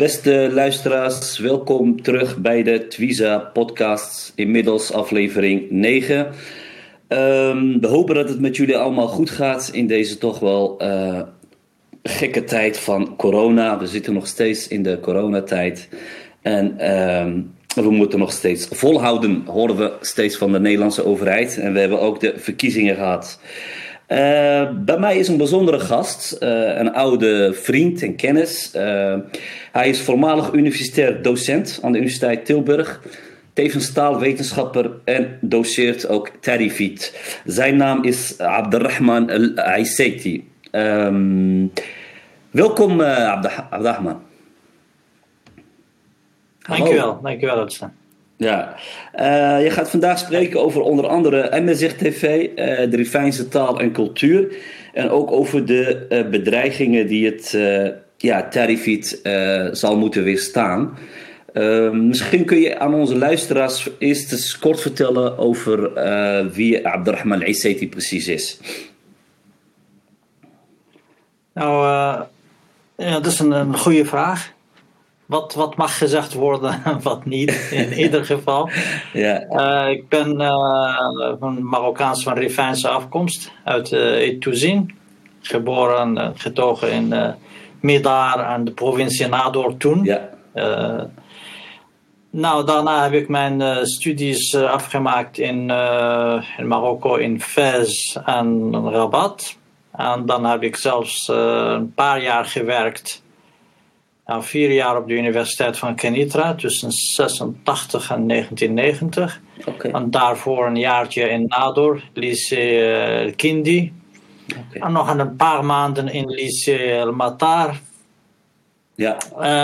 Beste luisteraars, welkom terug bij de Twiza podcast, inmiddels aflevering 9. Ehm, we hopen dat het met jullie allemaal goed gaat in deze toch wel eh, gekke tijd van corona. We zitten nog steeds in de coronatijd en ehm, we moeten nog steeds volhouden, horen we steeds van de Nederlandse overheid. En we hebben ook de verkiezingen gehad. Uh, bij mij is een bijzondere gast, uh, een oude vriend en kennis. Uh, hij is voormalig universitair docent aan de Universiteit Tilburg, tevens taalwetenschapper en doceert ook tarifit. Zijn naam is Abdelrahman Al-Aisaiti. Um, welkom, Abdelrahman. Dankjewel, dankjewel Abdelrahman. Ja, uh, je gaat vandaag spreken over onder andere MSR TV, uh, de Rifijnse taal en cultuur. En ook over de uh, bedreigingen die het ja, tarifiet zal moeten weerstaan. misschien kun je aan onze luisteraars eerst eens kort vertellen over wie Abdurrahman al precies is. Nou, ja, dat is een, een goede vraag wat, wat mag gezegd worden en wat niet, in ieder geval. ja. Uh, ik ben uh, van Marokkaans van Rifijnse afkomst, uit uh, Etouzin. Geboren, getogen in uh, Midar aan de provincie Nador toen. Ja. nou, daarna heb ik mijn studies afgemaakt in, in Marokko, in Fez en Rabat. En dan heb ik zelfs een paar jaar gewerkt nou, vier jaar op de Universiteit van Kenitra tussen 86 en 1990. Okay. En daarvoor een jaartje in Nador, Lycée uh, Kindi. Okay. En nog een paar maanden in Lycée El Matar. Ja.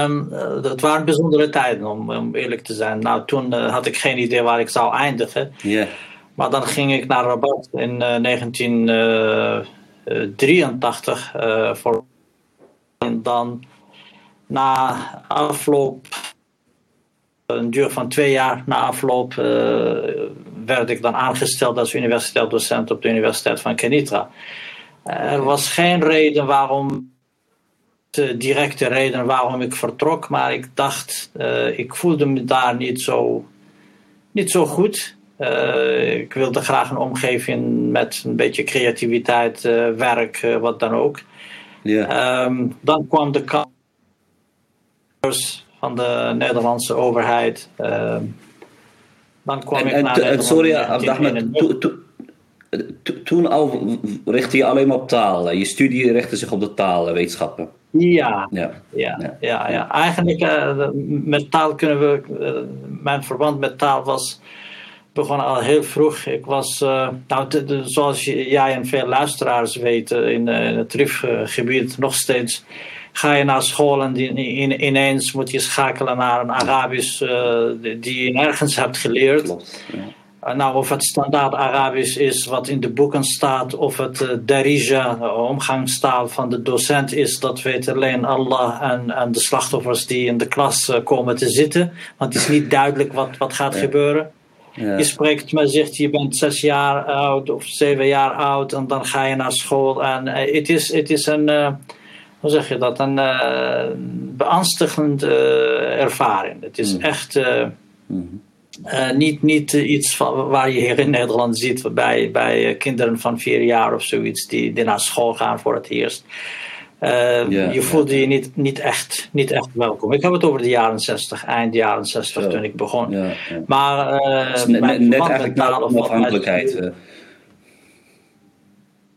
Um, dat waren bijzondere tijden, om, om, eerlijk te zijn. Nou, toen uh, had ik geen idee waar ik zou eindigen. Yeah. Maar dan ging ik naar Rabat in uh, 1983 voor. En dan na afloop, een duur van twee jaar na afloop, uh, werd ik dan aangesteld als universitair docent op de Universiteit van Kenitra. Er was geen reden waarom, de directe reden waarom ik vertrok, maar ik dacht, uh, ik voelde me daar niet zo, niet zo goed. Uh, ik wilde graag een omgeving met een beetje creativiteit, werk, wat dan ook. Yeah. Um, dan kwam de kans van de Nederlandse overheid. Uh, dan kwam en, ik naar en, Sorry, Abdahmed, to, to, to, toen al richtte je alleen maar op taal. Je studie richtte zich op de taalwetenschappen. Ja, ja, ja, ja. ja, ja. Eigenlijk uh, met taal kunnen we. Uh, mijn verband met taal was begonnen al heel vroeg. Ik was, uh, nou, de, de, zoals jij en veel luisteraars weten, in, in het Rifgebied nog steeds ga je naar school en die, in, ineens moet je schakelen naar een Arabisch uh, die je nergens hebt geleerd. Klopt, ja. uh, nou, of het standaard Arabisch is wat in de boeken staat, of het uh, darija, de omgangstaal van de docent is, dat weet alleen Allah en, en de slachtoffers die in de klas komen te zitten. Want het is niet duidelijk wat, wat gaat Ja. gebeuren. Ja. Je spreekt, men zegt je bent zes jaar oud of zeven jaar oud en dan ga je naar school. En het is, het is een hoe zeg je dat, een uh, beangstigende uh, ervaring. Het is Mm. echt uh, Mhm. niet, niet iets van, waar je hier in Nederland ziet bij, bij kinderen van vier jaar of zoiets die, die naar school gaan voor het eerst. Ja, je voelde je niet, niet, echt, niet echt welkom. Ik heb het over de jaren 60, eind jaren 60 Zo. toen ik begon. Maar uh, Dus net, net, net eigenlijk na de onafhankelijkheid. eh.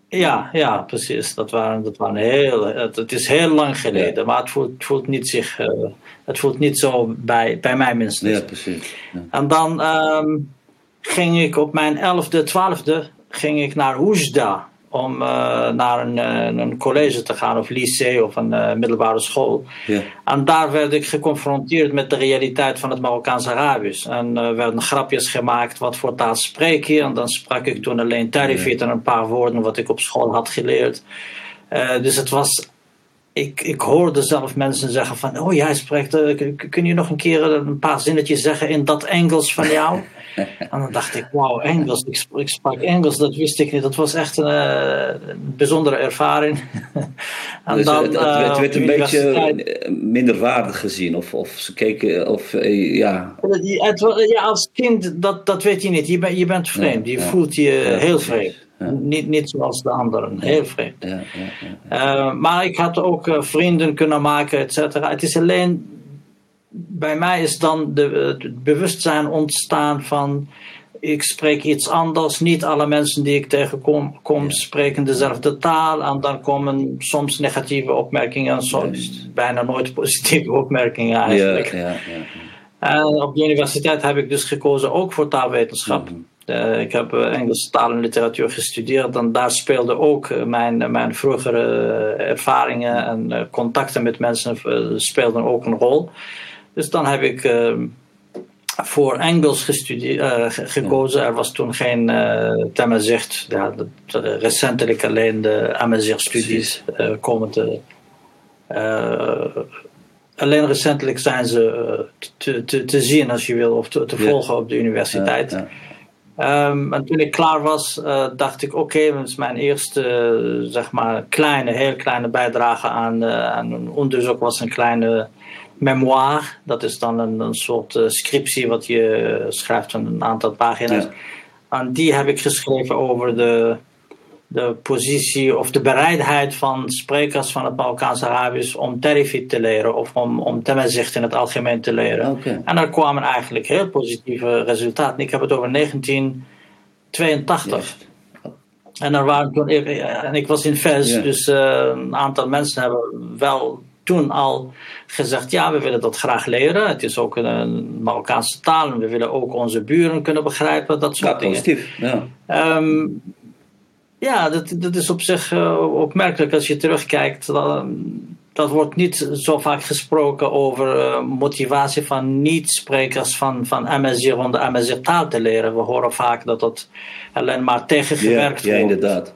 Ja, ja, precies. Dat waren, dat waren heel, het, het is heel lang geleden, Ja. maar het voelt, het voelt niet zich, uh, het voelt niet zo bij, bij mij minstens. ja, precies. Ja. En dan um, ging ik op mijn elfde, twaalfde ging ik naar Oejda. Om naar een, een, college te gaan, of lycée of een middelbare school. En daar werd ik geconfronteerd met de realiteit van het Marokkaans-Arabisch. En er werden grapjes gemaakt, wat voor taal spreek je? En dan sprak ik toen alleen Tarifit en een paar woorden wat ik op school had geleerd. dus het was ik, ik hoorde zelf mensen zeggen van, oh jij spreekt, kun je nog een keer een paar zinnetjes zeggen in dat Engels van jou? en dan dacht ik, wauw, Engels, ik, ik, sprak Engels, dat wist ik niet. Dat was echt een, uh, bijzondere ervaring. en dus dan, het, het, werd een beetje minder waardig gezien, of, of ze keken, of ja. ja, als kind, dat, dat weet je niet. Je, ben, je bent vreemd, je voelt je heel vreemd. Niet, niet zoals de anderen, heel vreemd. Ja, uh, maar ik had ook vrienden kunnen maken, et cetera. Het is alleen, bij mij is dan de, het bewustzijn ontstaan van, ik spreek iets anders. Niet alle mensen die ik tegenkom kom, spreken dezelfde taal. En dan komen soms negatieve opmerkingen en soms bijna nooit positieve opmerkingen eigenlijk. Ja, ja, En op de universiteit heb ik dus gekozen ook voor taalwetenschap. Mhm. Uh, ik heb uh, Engelse taal en literatuur gestudeerd en daar speelden ook uh, mijn, mijn vroegere ervaringen en contacten met mensen speelden ook een rol. Dus dan heb ik voor Engels gekozen. Er was toen geen uh, zegt, ja, recentelijk alleen de MSR-studies komen te. alleen recentelijk zijn ze te, te, te zien als je wil, of te, te volgen op de universiteit. Ja, Um, en toen ik klaar was, uh, dacht ik: oké, okay, dat is mijn eerste, uh, zeg maar, kleine, heel kleine bijdrage aan, uh, aan een onderzoek. was een kleine memoir. Dat is dan een, een soort scriptie wat je schrijft van een aantal pagina's. Ja. En die heb ik geschreven over de de positie of de bereidheid van sprekers van het Balkaans-Arabisch om Terifit te leren of om, om Temezicht in het algemeen te leren. Okay. En daar kwamen eigenlijk heel positieve resultaten. Ik heb het over 1982. En er waren toen, en ik was in Fez, dus uh, een aantal mensen hebben wel toen al gezegd: ja, we willen dat graag leren. Het is ook een Marokkaanse taal en we willen ook onze buren kunnen begrijpen. Dat soort ja, dingen. Positief, ja. Um, ja, dat, dat is op zich uh, opmerkelijk als je terugkijkt. Dat, dat wordt niet zo vaak gesproken over uh, motivatie van niet-sprekers van, van MSR om de MSR-taal te leren. We horen vaak dat dat alleen maar tegengewerkt ja, ja, wordt. Ja, inderdaad.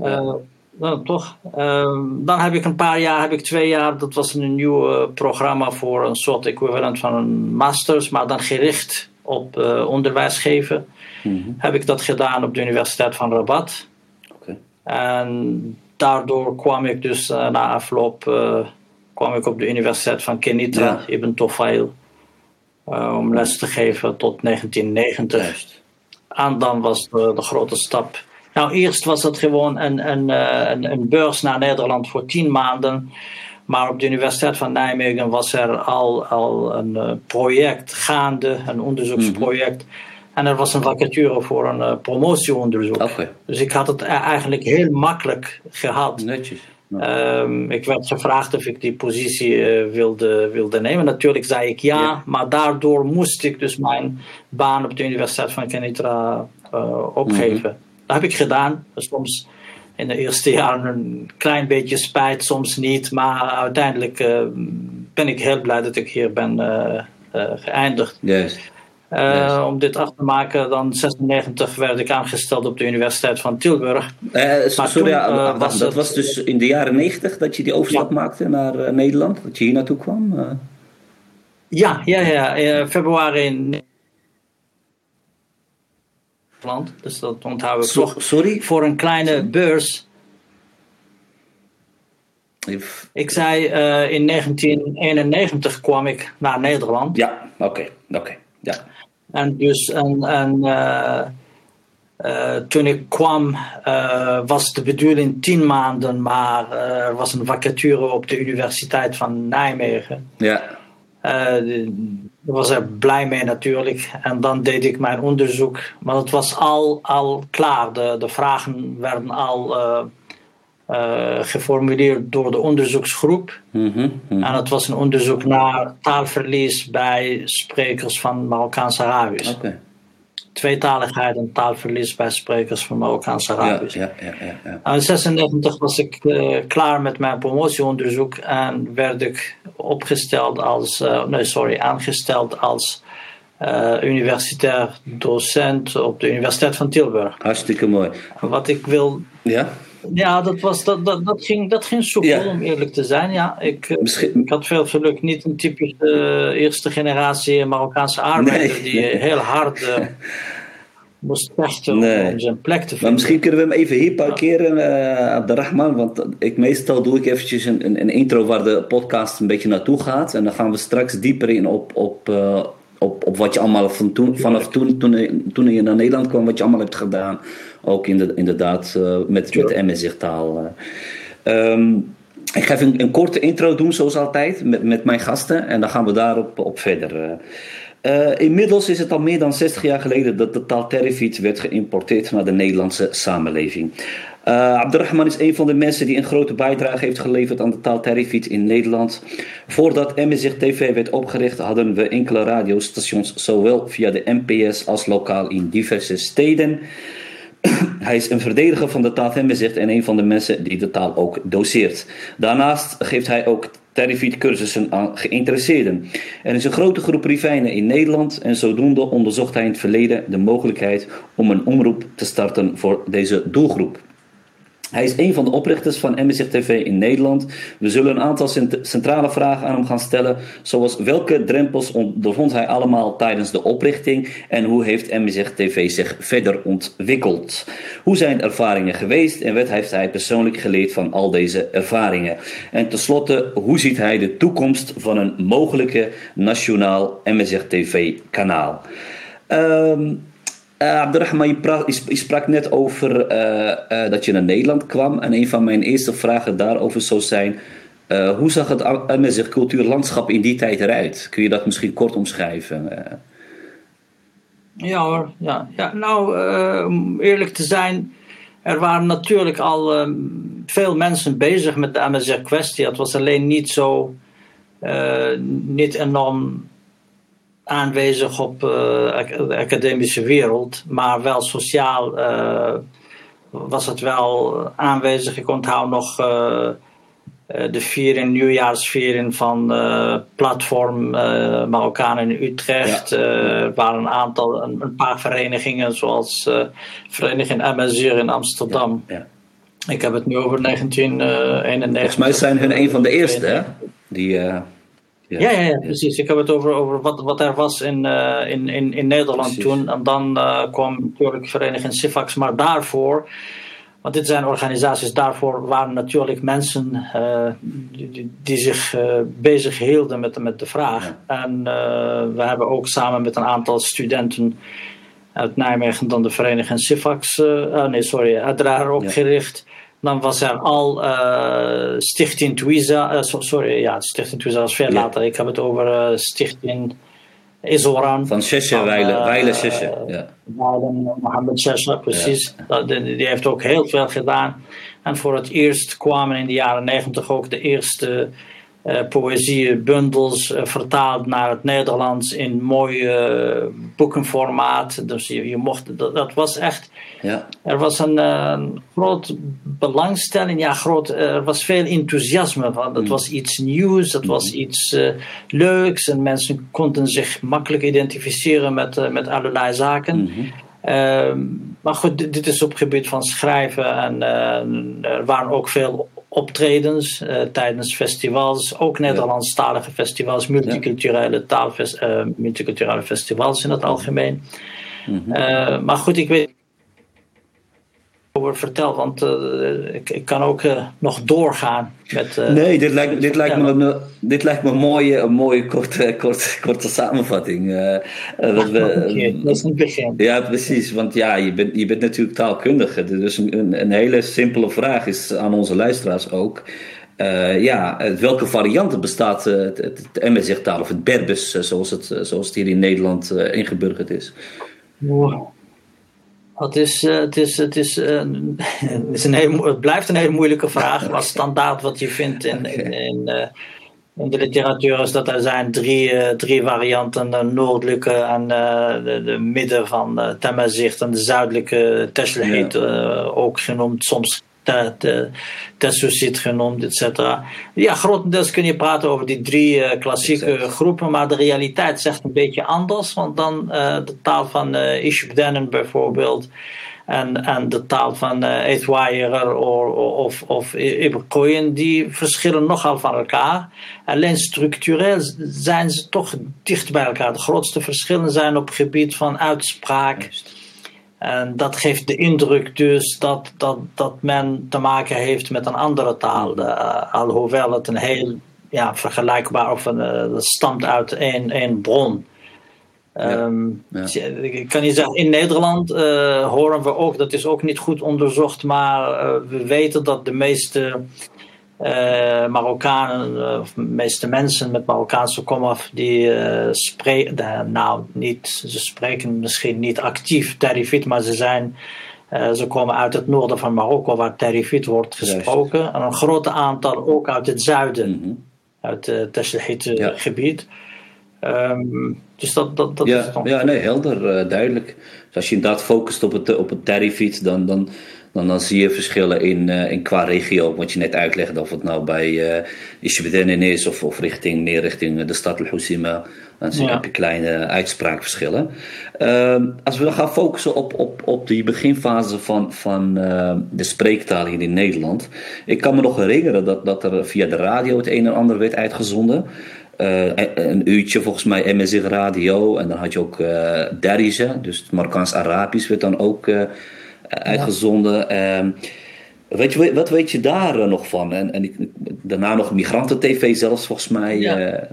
Uh, nou, toch. Ehm, dan heb ik een paar jaar, heb ik twee jaar, dat was een nieuw programma voor een soort equivalent van een masters, maar dan gericht op onderwijs geven. Mhm. Heb ik dat gedaan op de Universiteit van Rabat. En daardoor kwam ik dus uh, na afloop uh, kwam ik op de Universiteit van Kenitra, ja. Ibn Tofail, uh, om les te geven tot 1990. Juist. En dan was de, de, grote stap. Nou, eerst was het gewoon een, een, een, een beurs naar Nederland voor tien maanden. Maar op de Universiteit van Nijmegen was er al, al een project gaande, een onderzoeksproject. Mm -hmm en er was een vacature voor een uh, promotieonderzoek. Okay. Dus ik had het eigenlijk heel makkelijk gehad. Netjes. Um, ik werd gevraagd of ik die positie uh, wilde, wilde nemen. Natuurlijk zei ik ja, ja, maar daardoor moest ik dus mijn baan op de Universiteit van Kenitra uh, opgeven. Mm -hmm. Dat heb ik gedaan. Soms in de eerste jaren een klein beetje spijt, soms niet. Maar uiteindelijk ben ik heel blij dat ik hier ben geëindigd. Juist. Uh, om dit af te maken, dan 96 werd ik aangesteld op de Universiteit van Tilburg. Sorry, toen, was dat het... was dus in de jaren 90 dat je die overstap ja. maakte naar Nederland, dat je hier naartoe kwam? Ja, ja, ja. In februari Nederland. Dus dat onthoud ik so, toch. Sorry? Voor een kleine beurs. If... Ik zei in 1991 kwam ik naar Nederland. Ja, oké, okay, oké. Okay. Ja. En dus en, en, uh, uh, toen ik kwam was de bedoeling tien maanden, maar er was een vacature op de Universiteit van Nijmegen. Ja. Daar was er blij mee natuurlijk. En dan deed ik mijn onderzoek. Maar het was al, al klaar. De, de vragen werden al uh, geformuleerd door de onderzoeksgroep. Mm -hmm. En het was een onderzoek naar taalverlies bij sprekers van Marokkaans Arabisch. Okay. Tweetaligheid en taalverlies bij sprekers van Marokkaanse Arabisch. Ja, ja, ja, ja, In 96 was ik klaar met mijn promotieonderzoek en werd ik opgesteld als, nee sorry, aangesteld als universitair docent op de Universiteit van Tilburg. Hartstikke mooi. Wat ik wil ja? Ja, dat, was, dat, dat, dat, ging, dat ging soepel, om eerlijk te zijn. Ja, ik, ik had veel geluk. Niet een typische eerste generatie Marokkaanse arbeider die heel hard uh, moest vechten om zijn plek te vinden. Maar misschien kunnen we hem even hier parkeren, uh, Abderrahman. Want ik, meestal doe ik eventjes een, een, een, intro waar de podcast een beetje naartoe gaat. En dan gaan we straks dieper in op, op, uh, op, op wat je allemaal van toen, vanaf toen, toen, toen je naar Nederland kwam, wat je allemaal hebt gedaan. Ook in de, inderdaad uh, met, met de MSZ-taal. Um, ik ga even een, een, korte intro doen, zoals altijd, met, met mijn gasten. En dan gaan we daarop op verder. Uh, inmiddels is het al meer dan 60 jaar geleden dat de taal Terrifiet werd geïmporteerd naar de Nederlandse samenleving. Uh, Abdurrahman is een van de mensen die een grote bijdrage heeft geleverd aan de taal Terrifiet in Nederland. Voordat MSZ TV werd opgericht hadden we enkele radiostations, zowel via de NPS als lokaal in diverse steden. Hij is een verdediger van de taal MSZ en een van de mensen die de taal ook doseert. Daarnaast geeft hij ook Terrifiet cursussen aan geïnteresseerden. Er is een grote groep Rivijnen in Nederland en zodoende onderzocht hij in het verleden de mogelijkheid om een omroep te starten voor deze doelgroep. Hij is een van de oprichters van MSZ TV in Nederland. We zullen een aantal centrale vragen aan hem gaan stellen, zoals welke drempels ondervond hij allemaal tijdens de oprichting en hoe heeft MSZ TV zich verder ontwikkeld? Hoe zijn ervaringen geweest en wat heeft hij persoonlijk geleerd van al deze ervaringen? En tenslotte, hoe ziet hij de toekomst van een mogelijke nationaal MSZ TV kanaal? Um, uh, Abdurrahman, je, je, sprak net over uh, uh, dat je naar Nederland kwam. En een van mijn eerste vragen daarover zou zijn: hoe zag het MSZ cultuurlandschap in die tijd eruit? Kun je dat misschien kort omschrijven? Ja hoor, ja. ja nou, om eerlijk te zijn, er waren natuurlijk al veel mensen bezig met de MSZ-kwestie. Het was alleen niet zo, niet enorm aanwezig op uh, de academische wereld, maar wel sociaal uh, was het wel aanwezig. Ik onthoud nog uh, de viering, nieuwjaarsviering van platform Marokkanen in Utrecht. Ja. er waren een aantal, een, een paar verenigingen zoals Vereniging MSR in Amsterdam. Ja, ja. Ik heb het nu over 1991. Volgens mij zijn hun een van de eerste, hè? Die, ja, ja, ja, precies. Ik heb het over, over wat, wat er was in, uh, in, in, in Nederland precies. toen. En dan uh, kwam natuurlijk vereniging Sifax. Maar daarvoor, want dit zijn organisaties, daarvoor waren natuurlijk mensen uh, die, die, zich bezig hielden met, met de vraag. Ja. En we hebben ook samen met een aantal studenten uit Nijmegen dan de vereniging Sifax, nee sorry, uiteraard opgericht. Dan was er al uh, Stichting Twiza. Uh, sorry, ja, Stichting Twiza was veel ja. later. Ik heb het over uh, Stichting Izoran. Van Sheshe, Weile, Weile Sheshe. Ja. Mohammed Sheshe, precies. Ja. Die, die, heeft ook heel veel gedaan. En voor het eerst kwamen in de jaren negentig ook de eerste uh, poëziebundels uh, vertaald naar het Nederlands in mooi uh, boekenformaat. Dus je, je mocht, dat, dat, was echt. Ja. Er was een, groot belangstelling, ja, groot, er was veel enthousiasme. Van. Dat mm. was iets nieuws, dat mm. was iets leuks en mensen konden zich makkelijk identificeren met, met allerlei zaken. Mm -hmm. Uh, maar goed, dit, dit, is op het gebied van schrijven en uh, er waren ook veel optredens uh, tijdens festivals, ook Nederlandstalige festivals, multiculturele, taalfest, multiculturele festivals in het algemeen. Mm -hmm. maar goed, ik weet over vertel, want uh, ik, ik, kan ook uh, nog doorgaan met. Uh, nee, dit lijkt, dit lijkt, me, een, dit lijkt me een mooie, een mooie korte, korte, korte samenvatting. dat, we, dat is een begin. Ja, precies, want ja, je bent, je bent natuurlijk taalkundige. Dus een, een hele simpele vraag is aan onze luisteraars ook. ja, welke varianten bestaat het, het, het MSZ-taal of het Berbers, zoals het, zoals het hier in Nederland ingeburgerd is? Wow. Het, is, het, is, het, is, uh, het, is een heel, het blijft een hele moeilijke vraag. Wat standaard wat je vindt in, in, in, in de literatuur is dat er zijn drie, drie varianten. De noordelijke en de, de, midden van Tamazicht en de zuidelijke Teshlehit ja. ook genoemd. Soms Tessusit genoemd, et cetera. Ja, grotendeels kun je praten over die drie klassieke groepen, maar de realiteit zegt een beetje anders. Want dan de taal van uh, Ishbdennen bijvoorbeeld en, en de taal van uh, of, of Iberkoyen, die verschillen nogal van elkaar. Alleen structureel zijn ze toch dicht bij elkaar. De grootste verschillen zijn op het gebied van uitspraak. En dat geeft de indruk dus dat, dat, dat men te maken heeft met een andere taal. Uh, alhoewel het een heel ja, vergelijkbaar of een, uh, stamt uit één, één bron. Um, ja. Ik kan je zeggen, in Nederland uh, horen we ook, dat is ook niet goed onderzocht, maar we weten dat de meeste uh, Marokkanen, of de meeste mensen met Marokkaanse komaf, die spreken, nou, niet, ze spreken misschien niet actief Terrifit, maar ze zijn. ze komen uit het noorden van Marokko, waar Terrifit wordt gesproken. En een groot aantal ook uit het zuiden, mm -hmm. uit het Teshlehit gebied. Um, dus dat, dat, dat ja, is dan... Ja, nee, helder, uh, duidelijk. Dus als je inderdaad focust op het, op het tarifiet, dan, dan, dan, dan zie je verschillen in, uh, in qua regio. Wat je net uitlegde, of het nou bij uh, is of, of richting, meer richting de stad Al-Housima. Dan zie je ja. kleine uitspraakverschillen. Uh, als we dan gaan focussen op, op, op die beginfase van, van uh, de spreektaal hier in Nederland. Ik kan me nog herinneren dat, dat er via de radio het een en ander werd uitgezonden. Uh, een uurtje volgens mij MSI Radio. En dan had je ook uh, Derije, dus Marokkaans-Arabisch werd dan ook uitgezonden. Ja. weet je, wat weet je daar nog van? En, en daarna nog Migranten-TV zelfs volgens mij. Ja.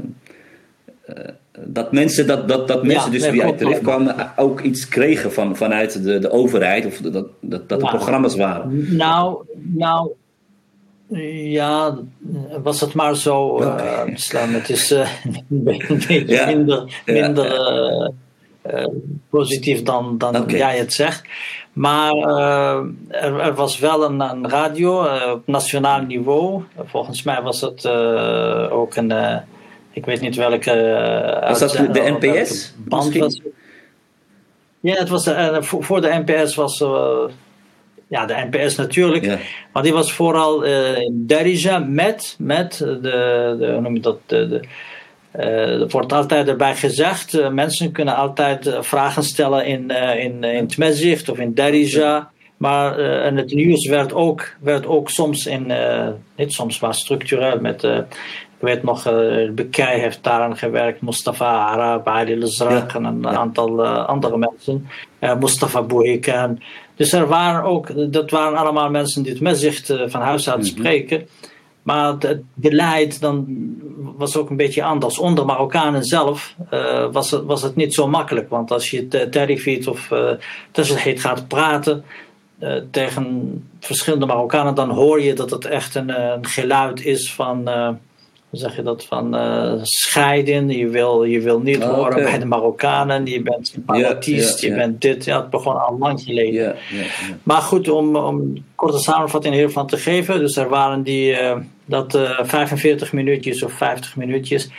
dat mensen, dat, dat, dat mensen ja, dus die uit terecht kwamen ook iets kregen van, vanuit de, de overheid. Of dat, dat, dat er programma's waren. Nou, nou ja, was het maar zo, okay. uh, Het is uh, een beetje ja. minder, minder ja. Uh, positief dan, dan okay. jij het zegt. Maar er, er, was wel een, een radio op nationaal niveau. Volgens mij was het ook een. ik weet niet welke. was dat de NPS? Band was. Ja, het was, voor de NPS was ja, de NPS natuurlijk. Ja. Maar die was vooral in Darija met, met de, de, hoe noem je dat, de, de uh, er wordt altijd erbij gezegd, uh, mensen kunnen altijd vragen stellen in, in, in Tmezicht of in Darija. Ja. Maar en het nieuws werd ook, werd ook soms in, niet soms, maar structureel met, ik weet nog, Bekij heeft daaraan gewerkt, Mustafa Arab, Ali Lezrak en een aantal andere mensen, Mustafa Bouhikan. Dus er waren ook, dat waren allemaal mensen die het met zich uh, van huis uit mm -hmm. spreken. Maar het beleid dan was ook een beetje anders. Onder Marokkanen zelf uh, was, het, was het niet zo makkelijk. Want als je Terrifiet of uh, Tesselheet gaat praten uh, tegen verschillende Marokkanen, dan hoor je dat het echt een, een geluid is van hoe zeg je dat, van uh, scheiden. Je wil, je wil niet oh, horen okay. bij de Marokkanen. Je bent separatist, yeah, yeah, je bent dit. Ja, het begon al lang geleden. Maar goed, om, om een korte samenvatting hiervan te geven. Dus er waren die, uh, dat uh, 45 minuutjes of 50 minuutjes.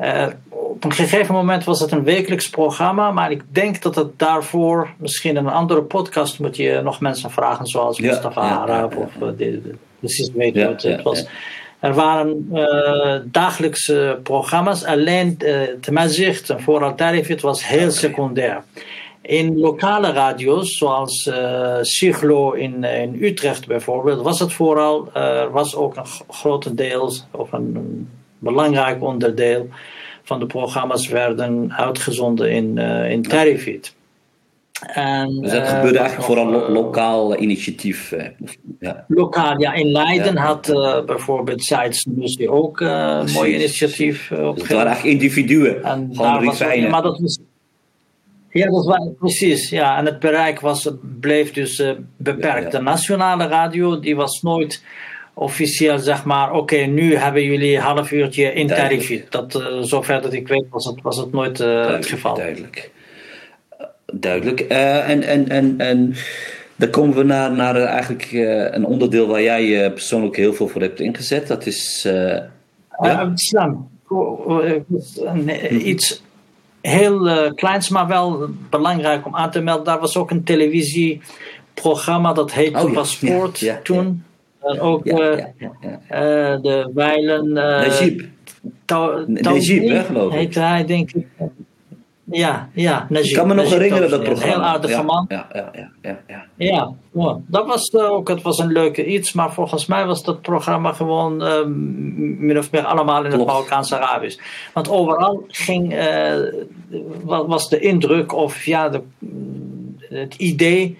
Uh, op een gegeven moment was het een wekelijks programma, maar ik denk dat het daarvoor misschien een andere podcast moet je nog mensen vragen, zoals Mustafa Arab of precies weten wat het was. Er waren uh, dagelijkse programma's, alleen uh, Tamazicht en vooral Tarifit was heel secundair. In lokale radio's, zoals uh, Siglo in, in Utrecht bijvoorbeeld, was het vooral, er was ook een grotendeel, of een, belangrijk onderdeel van de programma's werden uitgezonden in, in Tarifit. En, dus dat gebeurde eigenlijk vooral lo lokaal initiatief. Ja. Lokaal, ja. In Leiden ja. had uh, bijvoorbeeld Sites Museum ook uh, een mooi initiatief uh, opgezet. Het waren eigenlijk individuen. En gewoon was, ja, maar dat was, ja, dat was precies. Ja. En het bereik was, bleef dus beperkt. De nationale radio die was nooit officieel zeg maar, oké, okay, nu hebben jullie een half uurtje in. Dat, zover dat ik weet was het, was het nooit het geval. Duidelijk duidelijk. En, en, en, en dan komen we naar, naar eigenlijk een onderdeel waar jij persoonlijk heel veel voor hebt ingezet. Dat is Ja? islam. Iets heel kleins, maar wel belangrijk om aan te melden. Daar was ook een televisieprogramma dat heette oh, Paspoort toen. En ook de Weilen. Najib. Najib, hè, geloof ik. Heette hij, denk ik. Ja, ja. Najib, ik kan me nog herinneren dat programma. Een heel aardige man. Ja, ja, ja. ja, ja. ja, dat was eh, ook, het was een leuke iets, maar volgens mij was dat programma gewoon uh, min of meer allemaal in het Marokkaanse Arabisch. Want overal ging, uh, was de indruk of ja, de, het idee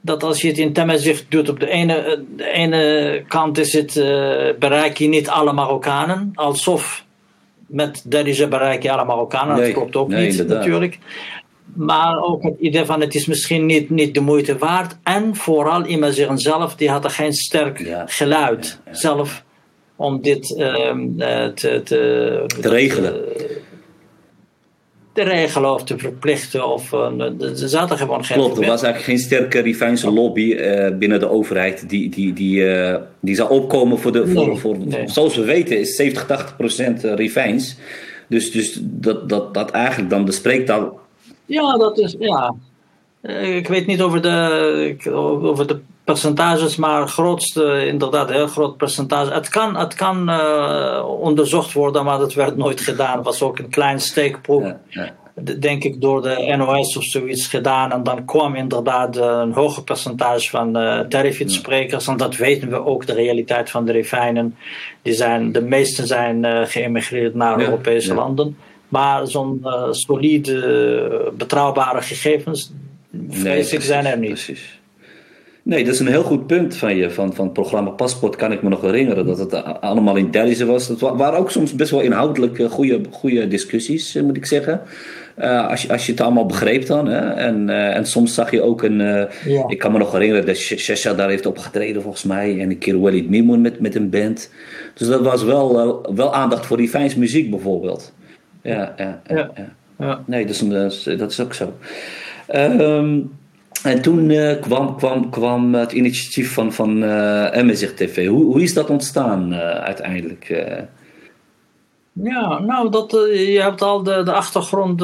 dat als je het in Temmezicht doet, op de ene, de ene kant is het, bereik je niet alle Marokkanen, alsof met Derija bereik je alle Marokkanen. dat klopt ook niet natuurlijk. Maar ook het idee van het is misschien niet, niet de moeite waard. En vooral Imazir zelf, die had er geen sterk geluid zelf om dit ehm, eh, te, te, te regelen te regelen of te verplichten. Of, uh, er zaten gewoon geen. Klopt, er was eigenlijk geen sterke Rivijnse lobby uh, binnen de overheid die, die, die, uh, die zou opkomen voor de. Voor, voor, nee. Zoals we weten is 70, 80 procent Rivijns. Dus, dus dat, dat, dat eigenlijk dan de spreektaal. Ja, dat is. Ja. Ik weet niet over de, over de percentages, maar grootste, inderdaad, heel groot percentage. Het kan, het kan uh, onderzocht worden, maar dat werd nooit gedaan. Het was ook een klein steekproef, ja, ja. denk ik, door de NOS of zoiets gedaan. En dan kwam inderdaad een hoger percentage van uh, sprekers En dat weten we ook, de realiteit van de refijnen. Die zijn, de meesten zijn uh, geëmigreerd naar Europese landen. Maar zo'n solide, betrouwbare gegevens, vrees ik, zijn er niet. Precies. Nee, dat is een heel goed punt van je. Van, van het programma Paspoort kan ik me nog herinneren dat het allemaal in Delhize was. Dat waren ook soms best wel inhoudelijk goede, goede discussies, eh, moet ik zeggen. Uh, als, je, als je het allemaal begreep dan. Hè? En, uh, en soms zag je ook een. Uh, ja. Ik kan me nog herinneren dat Shesha daar heeft opgetreden volgens mij. En een keer Walid Mimoun met, met een band. Dus dat was wel, wel aandacht voor die fijns muziek bijvoorbeeld. Ja, ja, ja. ja. ja. Nee, dat is, dat is ook zo. Um, en toen uh, kwam, kwam, kwam het initiatief van, van uh, MSR TV. Hoe, hoe is dat ontstaan uh, uiteindelijk? Ja, nou, dat, je hebt al de, de achtergrond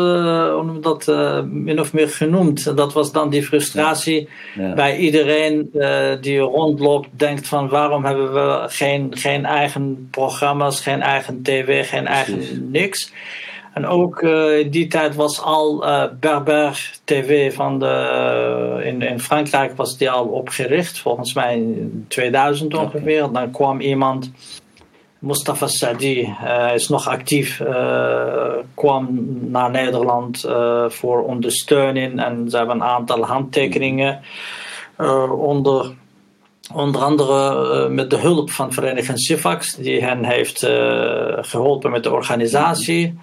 dat, min of meer genoemd. Dat was dan die frustratie ja. Ja. bij iedereen die rondloopt, denkt van waarom hebben we geen, geen eigen programma's, geen eigen tv, geen Precies. eigen niks. En ook uh, in die tijd was al uh, Berber TV van de, uh, in, in Frankrijk was die al opgericht, volgens mij in 2000 ongeveer. Okay. Dan kwam iemand, Mustafa Sadi, hij is nog actief, kwam naar Nederland voor ondersteuning en ze hebben een aantal handtekeningen onder Onder andere met de hulp van Vereniging Sifax, die hen heeft geholpen met de organisatie.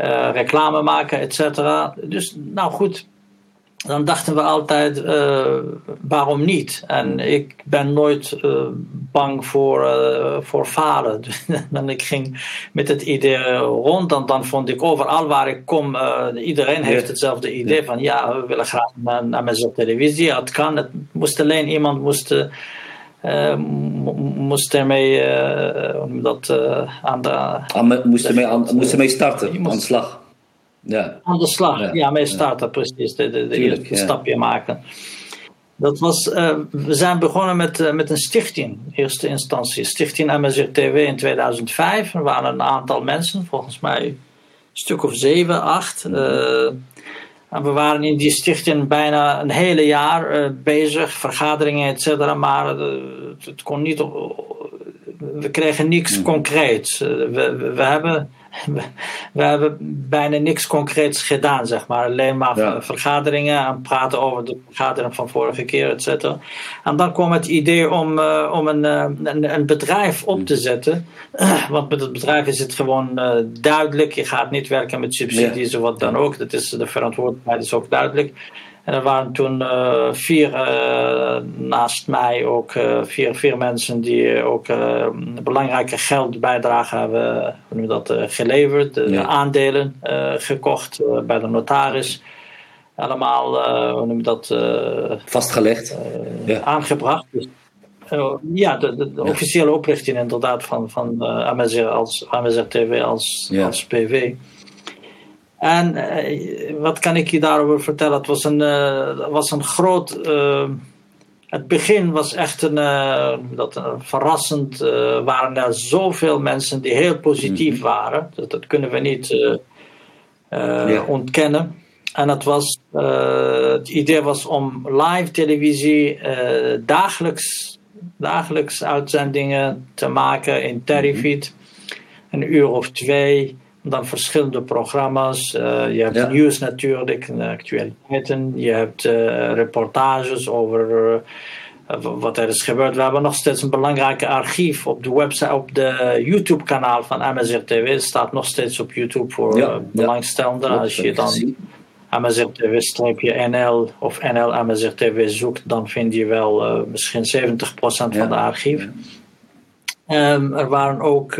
Uh, reclame maken, et cetera. Dus nou goed, dan dachten we altijd, uh, waarom niet? En ik ben nooit uh, bang voor, voor falen. en ik ging met het idee rond. Dan, dan vond ik overal waar ik kom, iedereen heeft hetzelfde idee van ja, we willen graag naar, naar televisie. Het kan, het moest alleen iemand moest uh, moest ermee uh, dat, uh, aan de. Ah, moest, ermee, aan, moest ermee starten, moest, aan de slag. Ja. Aan de slag, ja, ja mee starten, ja. precies. De, de, de Tuurlijk, eerste ja. stapje maken. Dat was, we zijn begonnen met, met een stichting, in eerste instantie. Stichting MSR TV in 2005. Er waren een aantal mensen, volgens mij een stuk of zeven, acht. Mm en we waren in die stichting bijna een hele jaar uh, bezig, vergaderingen, et cetera, maar uh, het kon niet, we kregen niks hmm. concreets. Uh, we, we, hebben we hebben bijna niks concreets gedaan, zeg maar. Alleen maar ja. vergaderingen en praten over de vergadering van vorige keer, et cetera. En dan kwam het idee om, uh, om een, uh, een, een, bedrijf op te zetten. Want met het bedrijf is het gewoon duidelijk. Je gaat niet werken met subsidies ja. of wat dan ook. Dat is, de verantwoordelijkheid is ook duidelijk. En er waren toen uh, vier, uh, naast mij ook uh, vier, vier mensen die ook belangrijke geldbijdrage hebben hoe dat, geleverd. Ja. Aandelen gekocht bij de notaris. Allemaal, hoe noem je dat? Vastgelegd. Ja. Aangebracht. Dus ja, de, de, officiële oprichting inderdaad van, van als TV als, als PV. En wat kan ik je daarover vertellen? Het was een, was een groot het begin was echt een, dat, verrassend. waren er zoveel mensen die heel positief mhm. waren. Dat, dat, kunnen we niet ontkennen. En het, was, het idee was om live televisie dagelijks, dagelijks uitzendingen te maken in Terrifeed. Mm Een uur of twee. Dan verschillende programma's. Uh, je hebt ja. nieuws natuurlijk, actualiteiten. Je hebt reportages over wat er is gebeurd. We hebben nog steeds een belangrijk archief op de website, op de YouTube-kanaal van MSR TV. Het staat nog steeds op YouTube voor ja, belangstellenden. Als je dan MSR TV NL of NL MSR TV zoekt, dan vind je wel misschien 70% van de archief. Um, er waren ook,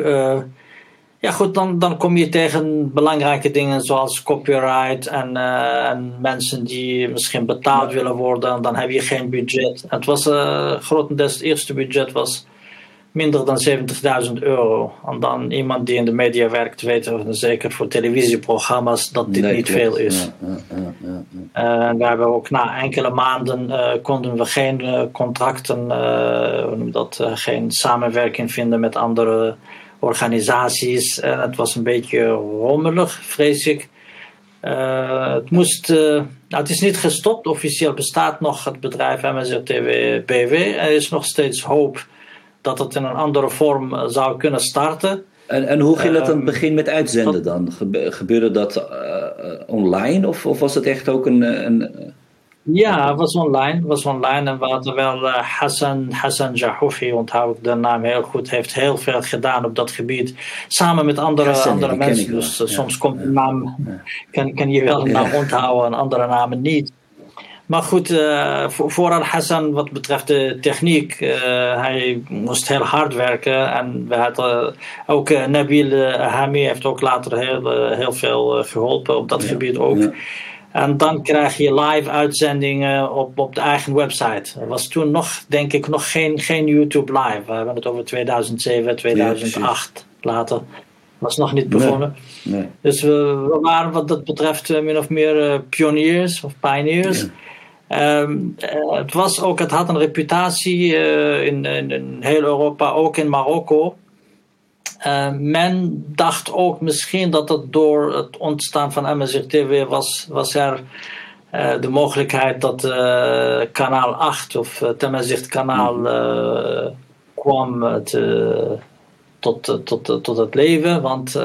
ja goed, dan, dan kom je tegen belangrijke dingen zoals copyright en, uh, en mensen die misschien betaald willen worden. Dan heb je geen budget. Het was grotendeels het eerste budget was minder dan 70.000 euro. En dan iemand die in de media werkt weet, zeker voor televisieprogramma's, dat dit niet veel is. Ja, ja, ja, en we hebben ook na enkele maanden uh, konden we geen uh, contracten, uh, dat, geen samenwerking vinden met andere organisaties. En het was een beetje rommelig, vrees ik. het, moest, nou, het is niet gestopt, officieel bestaat nog het bedrijf MSR TV BW. Er is nog steeds hoop dat het in een andere vorm eh, zou kunnen starten. En, en hoe ging het aan het ehm, begin met uitzenden dan? Gebeurde dat uh, online of, of was het echt ook een. een ja, het was online. was online en we hadden wel uh, Hassan, Hassan Jahoufi, onthoud ik de naam heel goed, heeft heel veel gedaan op dat gebied. Samen met andere, andere mensen. Dus soms komt een naam, kan, kan je wel een naam onthouden en andere namen niet. Maar goed, uh, voor, voor Al-Hassan wat betreft de techniek, uh, hij moest heel hard werken. En we hadden ook Nabil Hami heeft ook later heel, heel veel geholpen op dat gebied ook. En dan krijg je live uitzendingen op, op de eigen website. Er was toen nog, denk ik, nog geen, geen YouTube live. We hebben het over 2007, 2008 ja, later. Was nog niet begonnen. Nee, Dus we, we, waren wat dat betreft min of meer pioniers of pioneers. Um, het, was ook, het had een reputatie uh, in, in, in, heel Europa, ook in Marokko. Uh, men dacht ook misschien dat het door het ontstaan van MSRTV was, was er uh, de mogelijkheid dat kanaal 8 of uh, kanaal mm. kwam te, tot, tot, tot het leven. Want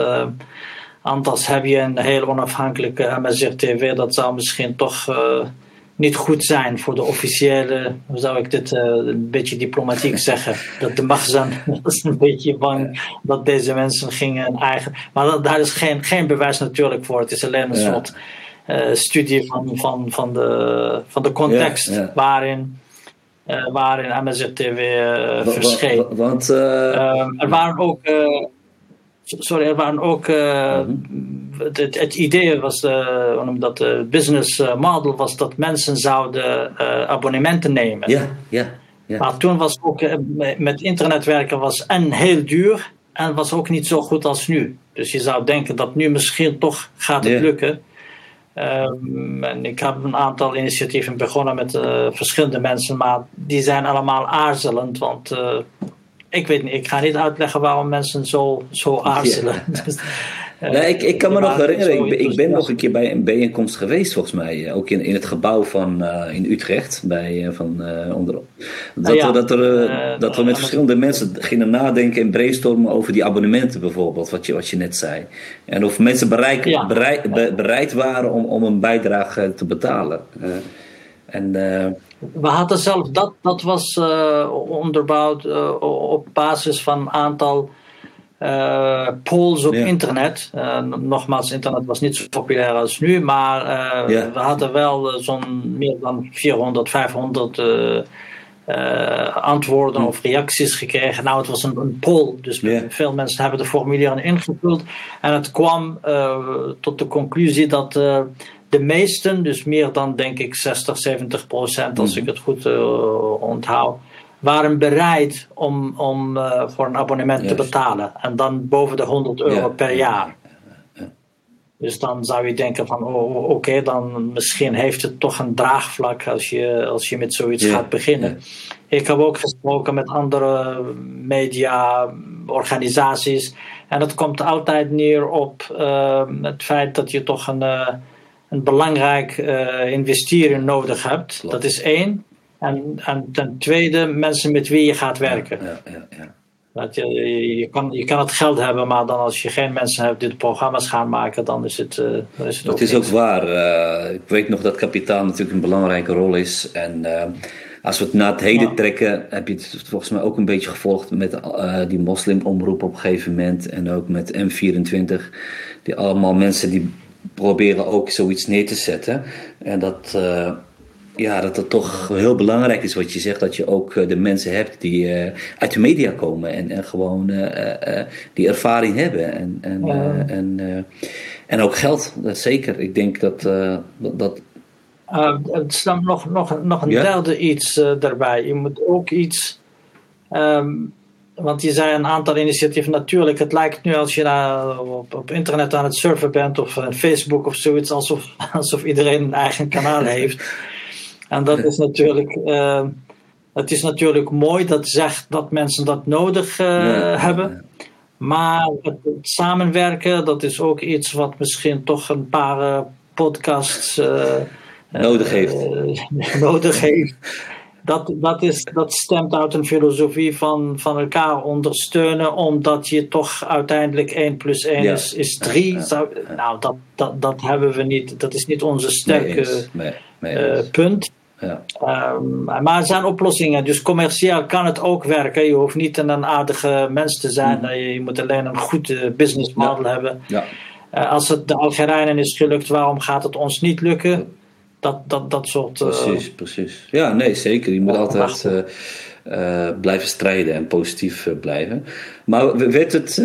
anders heb je een heel onafhankelijke MSRTV, dat zou misschien toch niet goed zijn voor de officiële, hoe zou ik dit uh, een beetje diplomatiek zeggen, dat de magazijn was een beetje bang dat deze mensen gingen eigen. Maar dat, daar is geen, geen bewijs natuurlijk voor. Het is alleen een soort uh, studie van, van, van, de, van de context waarin. Uh, waarin MSRTV verscheen. Want, ehm, er waren ook sorry, er waren ook. Uh, het, het, idee was, uh, dat de business model was dat mensen zouden uh, abonnementen nemen. Ja, ja, ja. Maar toen was ook met internet werken was en heel duur en was ook niet zo goed als nu. Dus je zou denken dat nu misschien toch gaat het lukken. Um, en ik heb een aantal initiatieven begonnen met verschillende mensen, maar die zijn allemaal aarzelend, want ik weet niet, ik ga niet uitleggen waarom mensen zo, zo aarzelen. Dus, eh, nee, ik, ik kan me nog herinneren, ik, ik ben nog een keer bij een bijeenkomst geweest volgens mij. Eh, ook in, in het gebouw van, uh, in Utrecht. Bij, van, uh, onder, dat, ah, ja. dat, er, dat we met verschillende mensen gingen nadenken en brainstormen over die abonnementen bijvoorbeeld. Wat je, wat je net zei. En of mensen bereik, ja. bereid waren om, om een bijdrage te betalen. en we hadden zelf, dat, dat was uh, onderbouwd uh, op basis van een aantal uh, polls op internet. nogmaals, internet was niet zo populair als nu, maar we hadden wel zo'n meer dan 400, 500 antwoorden hm. of reacties gekregen. Nou, het was een, een poll, dus veel mensen hebben de formulieren ingevuld. En het kwam tot de conclusie dat de meesten, dus meer dan denk ik 60, 70 procent, als mhm. ik het goed uh, onthoud, waren bereid om, om voor een abonnement te betalen. En dan boven de 100 euro per jaar. Dus dan zou je denken van oh, oké, dan misschien heeft het toch een draagvlak als je, als je met zoiets gaat beginnen. Ik heb ook gesproken met andere media, organisaties. En het komt altijd neer op uh, het feit dat je toch een, een belangrijk uh, investering nodig hebt. Dat is één. En, en ten tweede, mensen met wie je gaat werken. Ja, ja, ja. Dat je, je, kan, je kan het geld hebben, maar dan als je geen mensen hebt die de programma's gaan maken, dan is het, uh, dan is het is ook waar. Uh, ik weet nog dat kapitaal natuurlijk een belangrijke rol is. En als we het naar het heden trekken, heb je het volgens mij ook een beetje gevolgd met die moslimomroep op een gegeven moment. En ook met M24. Die allemaal mensen die proberen ook zoiets neer te zetten. En dat ja, dat het toch heel belangrijk is wat je zegt, dat je ook eh, de mensen hebt die uh, uit de media komen en, en gewoon uh, die ervaring hebben. En, en, en, en ook geld, dat zeker. Ik denk dat. dat, het is dan nog, nog, nog een derde iets daarbij. Je moet ook iets. Um, want je zei een aantal initiatieven. Natuurlijk, het lijkt nu als je naar, op, op internet aan het surfen bent of Facebook of zoiets, alsof, alsof iedereen een eigen kanaal heeft. En dat is natuurlijk, uh, het is natuurlijk mooi dat zegt dat mensen dat nodig uh, hebben. Maar het, samenwerken, dat is ook iets wat misschien toch een paar uh, podcasts nodig heeft. nodig heeft. Dat, dat, is, dat stemt uit een filosofie van, van elkaar ondersteunen, omdat je toch uiteindelijk 1 plus 1 is, is 3. nou, dat, dat, dat hebben we niet. Dat is niet onze sterke nee, nee, punt. Ja. Um, maar er zijn oplossingen, dus commercieel kan het ook werken. Je hoeft niet een aardige mens te zijn, mm. je, moet alleen een goed business model hebben. Ja. Uh, als het de Algerijnen is gelukt, waarom gaat het ons niet lukken? Dat, dat, dat soort. Uh, precies, precies. Ja, nee, zeker. Je moet altijd blijven strijden en positief blijven. Maar werd het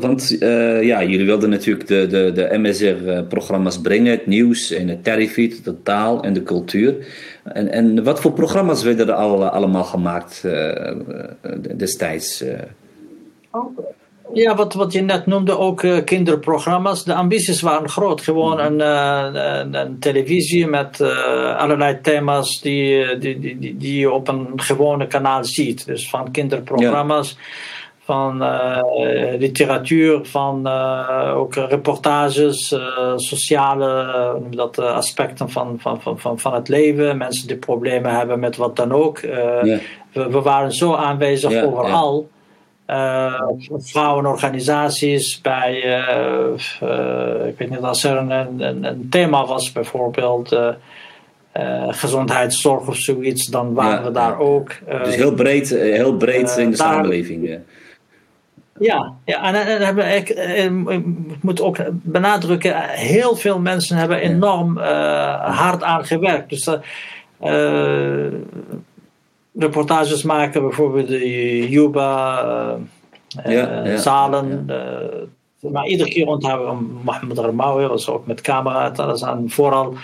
want uh, ja, jullie wilden natuurlijk de, de, de MSR-programma's brengen, het nieuws en het terrifiet, de taal en de cultuur. En, en wat voor programma's werden er al, allemaal gemaakt uh, destijds? Oh, ja, wat, wat je net noemde, ook uh, kinderprogramma's. De ambities waren groot. Gewoon mhm. een, een, een, televisie met allerlei thema's die, die, die, die je op een gewone kanaal ziet. Dus van kinderprogramma's van uh, literatuur, van uh, ook reportages, uh, sociale dat, aspecten van, van, van, van het leven, mensen die problemen hebben met wat dan ook. Yeah. We, we, waren zo aanwezig yeah, overal. Yeah. Vrouwenorganisaties, bij, ik weet niet, als er een, een, een thema was, bijvoorbeeld gezondheidszorg of zoiets, dan waren we daar ook. dus heel breed, heel breed in de samenleving. Ja, ja en, en, hebben, ik, eh, ik, moet ook benadrukken, heel veel mensen hebben enorm uh, hard aan gewerkt. Dus uh, reportages maken, bijvoorbeeld de Yuba, uh, ja, ja, zalen. Ja. maar iedere keer onthouden we Mohammed Ramawi, was ook met camera. Dat zijn vooral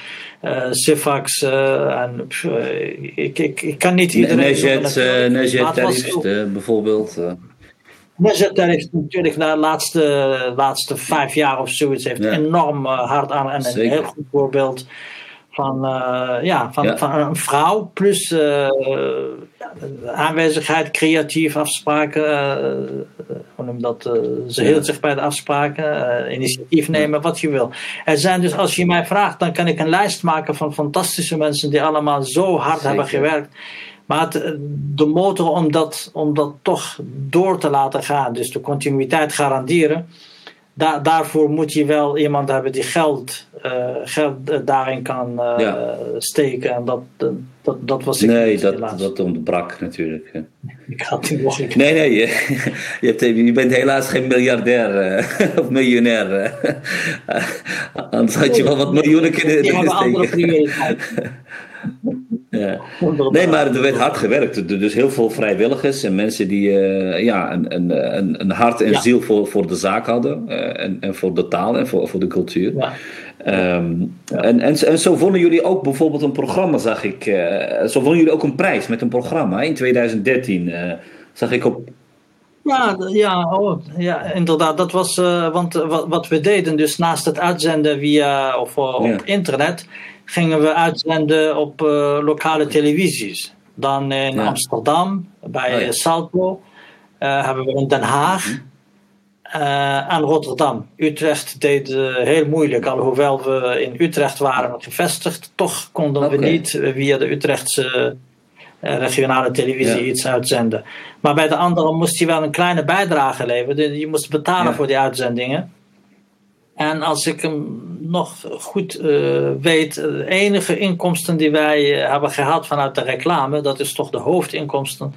uh, Sifax en ik, ik, ik kan niet iedereen... Nejet, Nejet bijvoorbeeld. Nezet heeft natuurlijk de laatste, laatste vijf jaar of zoiets heeft enorm hard aan. En een heel goed voorbeeld van, uh, ja, van, ja. van een vrouw. Plus uh, aanwezigheid, creatief afspraken. hoe noem dat? ze hield zich bij de afspraken. initiatief nemen, wat je wil. Er zijn dus, als je mij vraagt, dan kan ik een lijst maken van fantastische mensen die allemaal zo hard hebben gewerkt. Maar de motor om dat, om dat toch door te laten gaan, dus de continuïteit garanderen, da, daarvoor moet je wel iemand hebben die geld, uh, geld daarin kan uh, steken. En dat, dat, dat was ik Nee, dat, dat ontbrak natuurlijk. Ik had die Nee, nee, je, je, hebt, je bent helaas geen miljardair uh, of miljonair. Anders had je wel wat miljoenen kunnen, steken. Ja. Nee, maar er werd hard gewerkt. Dus heel veel vrijwilligers en mensen die uh, ja, een, een, een, hart en ziel voor, voor de zaak hadden. Uh, en, en voor de taal en voor, voor de cultuur. Ja. Ehm, en, en, en zo vonden jullie ook bijvoorbeeld een programma, zag ik. Uh, zo vonden jullie ook een prijs met een programma in 2013. Uh, zag ik op. Ja, ja, oh, ja, inderdaad. Dat was, uh, want wat, wat, we deden, dus naast het uitzenden via of op ja. internet, gingen we uitzenden op lokale televisies. Dan in ja. Amsterdam, bij oh, ja. Salto, hebben we in Den Haag. Mm -hmm. Uh, aan Rotterdam. Utrecht deed uh, heel moeilijk, alhoewel we in Utrecht waren gevestigd, toch konden okay. we niet via de Utrechtse uh, regionale televisie ja. iets uitzenden. Maar bij de anderen moest je wel een kleine bijdrage leveren. Je moest betalen ja. voor die uitzendingen. En als ik hem nog goed weet, de enige inkomsten die wij hebben gehad vanuit de reclame, dat is toch de hoofdinkomsten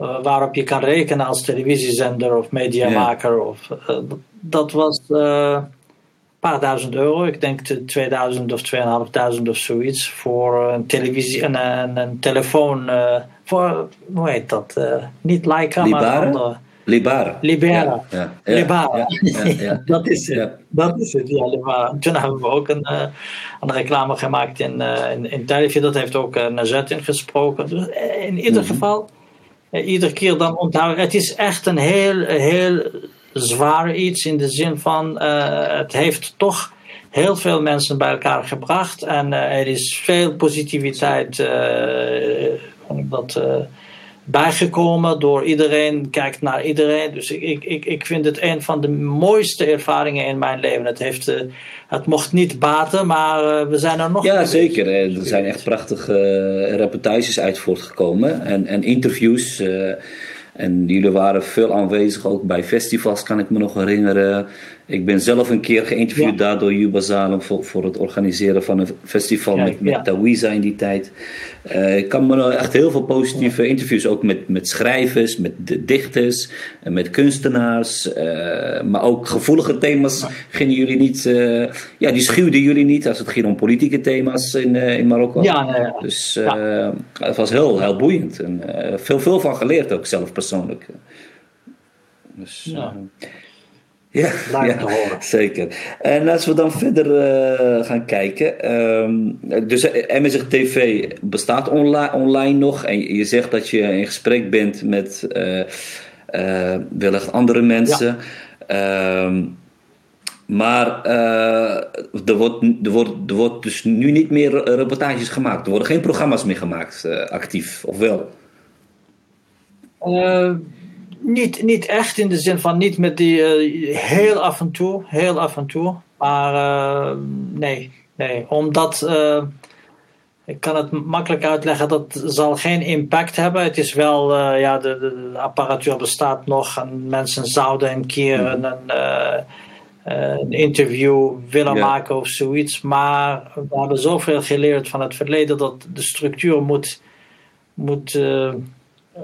uh, waarop je kan rekenen als televisiezender of mediamaker. Of, dat was een paar duizend euro. Ik denk 2000 of 2500 of zoiets. Voor een televisie en een, een, telefoon. voor, hoe heet dat? niet Leica, maar andere. Libara. Libera. Ja, ja, Libara. Ja, dat is het. Dat is het, ja, Libara. Toen hebben we ook een, een reclame gemaakt in, in, in Televisie. Dat heeft ook uh, Nazet ingesproken. Dus in ieder mm -hmm. geval iedere keer dan onthouden. Het is echt een heel, heel zwaar iets in de zin van het heeft toch heel veel mensen bij elkaar gebracht en er is veel positiviteit dat, bijgekomen door iedereen, kijkt naar iedereen. Dus ik, ik, ik vind het een van de mooiste ervaringen in mijn leven. Het, heeft, uh, het mocht niet baten, maar uh, we zijn er nog. Ja, zeker. Er zijn echt prachtige reportages uit voortgekomen en, en interviews. en jullie waren veel aanwezig, ook bij festivals kan ik me nog herinneren. Ik ben zelf een keer geïnterviewd ja. daar door Juba Zalem voor, voor het organiseren van een festival ja, met, met ja. Tawiza in die tijd. Uh, ik kan me echt heel veel positieve interviews, ook met, met schrijvers, met dichters, en met kunstenaars. Uh, maar ook gevoelige thema's gingen jullie niet, uh, ja, die schuwden jullie niet als het ging om politieke thema's in, in Marokko. Ja, Dus het was heel, heel boeiend en veel, veel van geleerd ook zelf persoonlijk. Dus, ja, ja zeker. En als we dan verder uh, gaan kijken. Um, dus MSG TV bestaat online, online nog. En je zegt dat je in gesprek bent met uh, uh, wellicht andere mensen. Ja. Um, maar er, wordt, er, wordt, er wordt dus nu niet meer reportages gemaakt. Er worden geen programma's meer gemaakt, actief, of wel? Niet, niet echt in de zin van niet met die uh, heel af en toe, heel af en toe. Maar uh, nee, nee, omdat uh, ik kan het makkelijk uitleggen, dat zal geen impact hebben. Het is wel, ja, de, de, apparatuur bestaat nog en mensen zouden een keer mm. een, een interview willen ja. maken of zoiets. Maar we hebben zoveel geleerd van het verleden dat de structuur moet. moet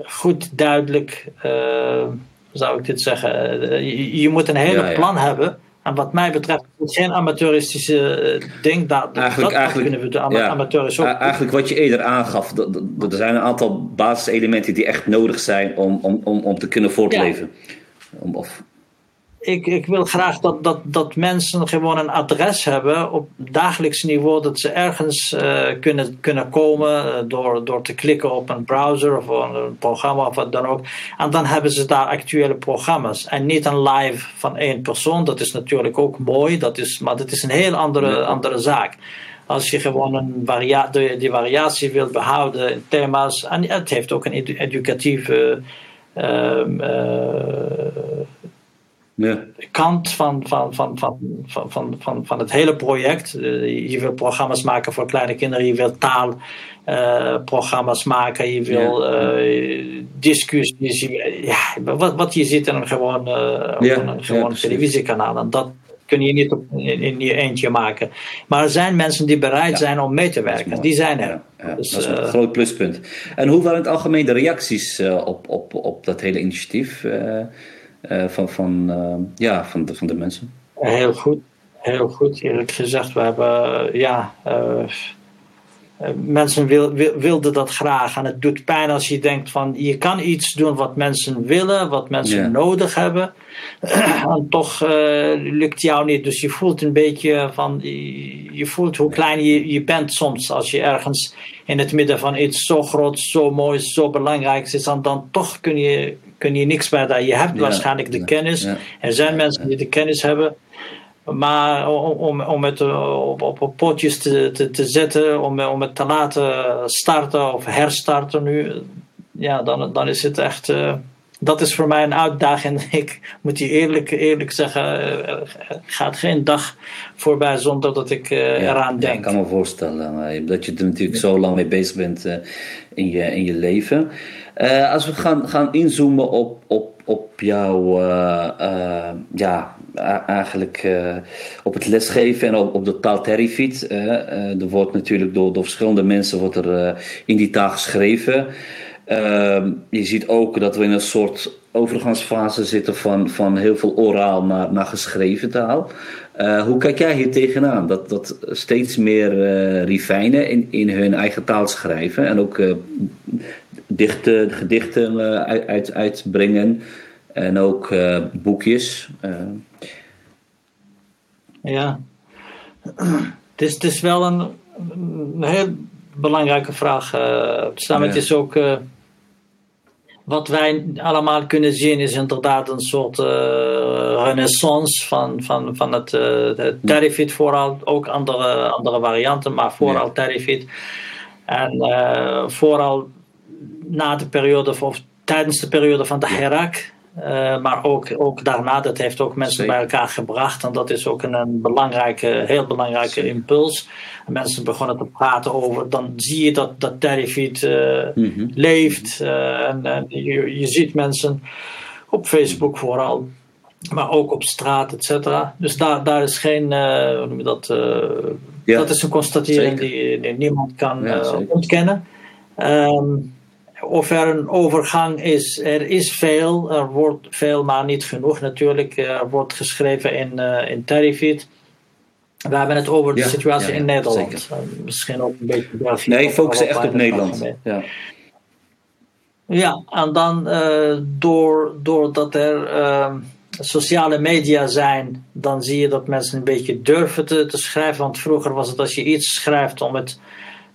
goed duidelijk, uh, zou ik dit zeggen. Uh, je, je, moet een hele ja, ja. plan hebben. En wat mij betreft is geen amateuristische ding. Dat, eigenlijk, dat eigenlijk, kunnen we de ama ja, amateurs ook. Eigenlijk wat je eerder aangaf. Er zijn een aantal basiselementen die echt nodig zijn om, om, om, om te kunnen voortleven. Om, of, ik, ik wil graag dat, dat, dat mensen gewoon een adres hebben op dagelijks niveau, dat ze ergens uh, kunnen, kunnen komen door, door te klikken op een browser of een programma of wat dan ook. En dan hebben ze daar actuele programma's. En niet een live van één persoon, dat is natuurlijk ook mooi, dat is, maar dat is een heel andere, andere zaak. Als je gewoon een varia die, die variatie wilt behouden in thema's, en het heeft ook een edu educatieve. Uh, ja. kant van, van, van, van, van, van, van, het hele project. je wil programma's maken voor kleine kinderen, je wil taalprogramma's uh, maken, je wil uh, discussies. Ja, wat, wat je ziet in een gewoon, uh, ja. gewoon televisiekanaal. En dat kun je niet op, in, in, je eentje maken. Maar er zijn mensen die bereid zijn om mee te werken. Die zijn er. Dus, dat is een groot pluspunt. En hoe waren het algemeen de reacties op, op, op dat hele initiatief? Uh, van, van, uh, ja, van, de, van de mensen? Heel goed, heel goed. Eerlijk gezegd, we hebben ja, uh, mensen wil, wilden dat graag. En het doet pijn als je denkt van je kan iets doen wat mensen willen, wat mensen nodig hebben. en toch uh, lukt jou niet. Dus je voelt een beetje van, je voelt hoe klein je, je bent soms. Als je ergens in het midden van iets zo groot, zo mooi, zo belangrijk is, dan, dan toch kun je, kun je niks bij dat. Je hebt waarschijnlijk de kennis. Er zijn mensen die de kennis hebben. Maar om, om het eh, op, op, potjes te, te, te zetten, om, om het te laten starten of herstarten nu, ja, dan, dan is het echt. Uh, dat is voor mij een uitdaging. Ik moet je eerlijk, eerlijk zeggen, er eh, gaat geen dag voorbij zonder dat ik uh, eraan denk. Ja, ik kan me voorstellen dat je er natuurlijk zo lang mee bezig bent in, je, in je leven. Als we gaan, gaan inzoomen op, op, op jouw ja, eigenlijk op het lesgeven en op, de taal Terrifiet. Er wordt natuurlijk door, door verschillende mensen wordt er, in die taal geschreven. Ehm, je ziet ook dat we in een soort overgangsfase zitten van, van heel veel oraal naar, naar geschreven taal. hoe kijk jij hier tegenaan? Dat, dat steeds meer uh, rifijnen in, in hun eigen taal schrijven en ook dichten, gedichten uh, uit, uitbrengen en ook boekjes. Ja, het is, het is wel een, een heel belangrijke vraag. Uh, het is ook. Wat wij allemaal kunnen zien is inderdaad een soort renaissance van, van, van het, Terrifit vooral. Ook andere, andere varianten, maar vooral ja. Terrifit. En vooral na de periode of tijdens de periode van de Herak uh, maar ook, ook daarna, dat heeft ook mensen Zeker. bij elkaar gebracht. En dat is ook een, een belangrijke, heel belangrijke Zeker. impuls. En mensen begonnen te praten over, dan zie je dat, dat Terrified uh, mm -hmm. leeft. Uh, en, en je, je ziet mensen op Facebook vooral, maar ook op straat, et cetera. Dus daar, daar is geen, hoe noem je dat? Ja. Dat is een constatering die, die, niemand kan ja, ontkennen. Um, of er een overgang is. Er is veel, er wordt veel, maar niet genoeg natuurlijk. Er wordt geschreven in, uh, in Terrified. We hebben het over de ja, situatie ja, ja, in Nederland. Uh, misschien ook een beetje. België, nee, ik focus echt op Nederland. Ja. ja, en dan uh, door, doordat er ehm, sociale media zijn, dan zie je dat mensen een beetje durven te, te schrijven. Want vroeger was het als je iets schrijft om het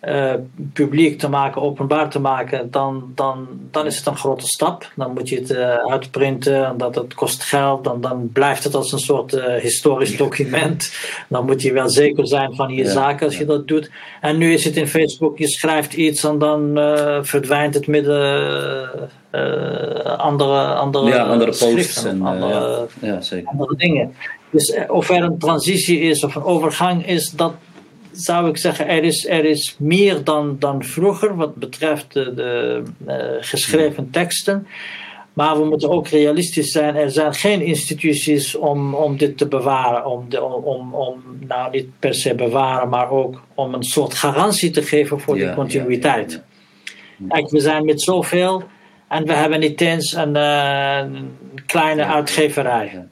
uh, publiek te maken, openbaar te maken, dan, dan, dan is het een grote stap. Dan moet je het uh, uitprinten, dat het kost geld, dan, dan blijft het als een soort uh, historisch document. Dan moet je wel zeker zijn van je ja, zaken als ja. je dat doet. En nu is het in Facebook, je schrijft iets en dan verdwijnt het midden andere, andere, ja, andere posts en andere, ja, zeker. andere dingen. Dus of er een transitie is of een overgang is, dat, zou ik zeggen, er is, er is meer dan, dan vroeger wat betreft de, de uh, geschreven teksten. Maar we moeten ook realistisch zijn. Er zijn geen instituties om, om dit te bewaren. Om, de, om, om, nou niet per se bewaren, maar ook om een soort garantie te geven voor ja, die continuïteit. Ja, ja, Kijk, we zijn met zoveel en we hebben niet eens een, een kleine uitgeverij.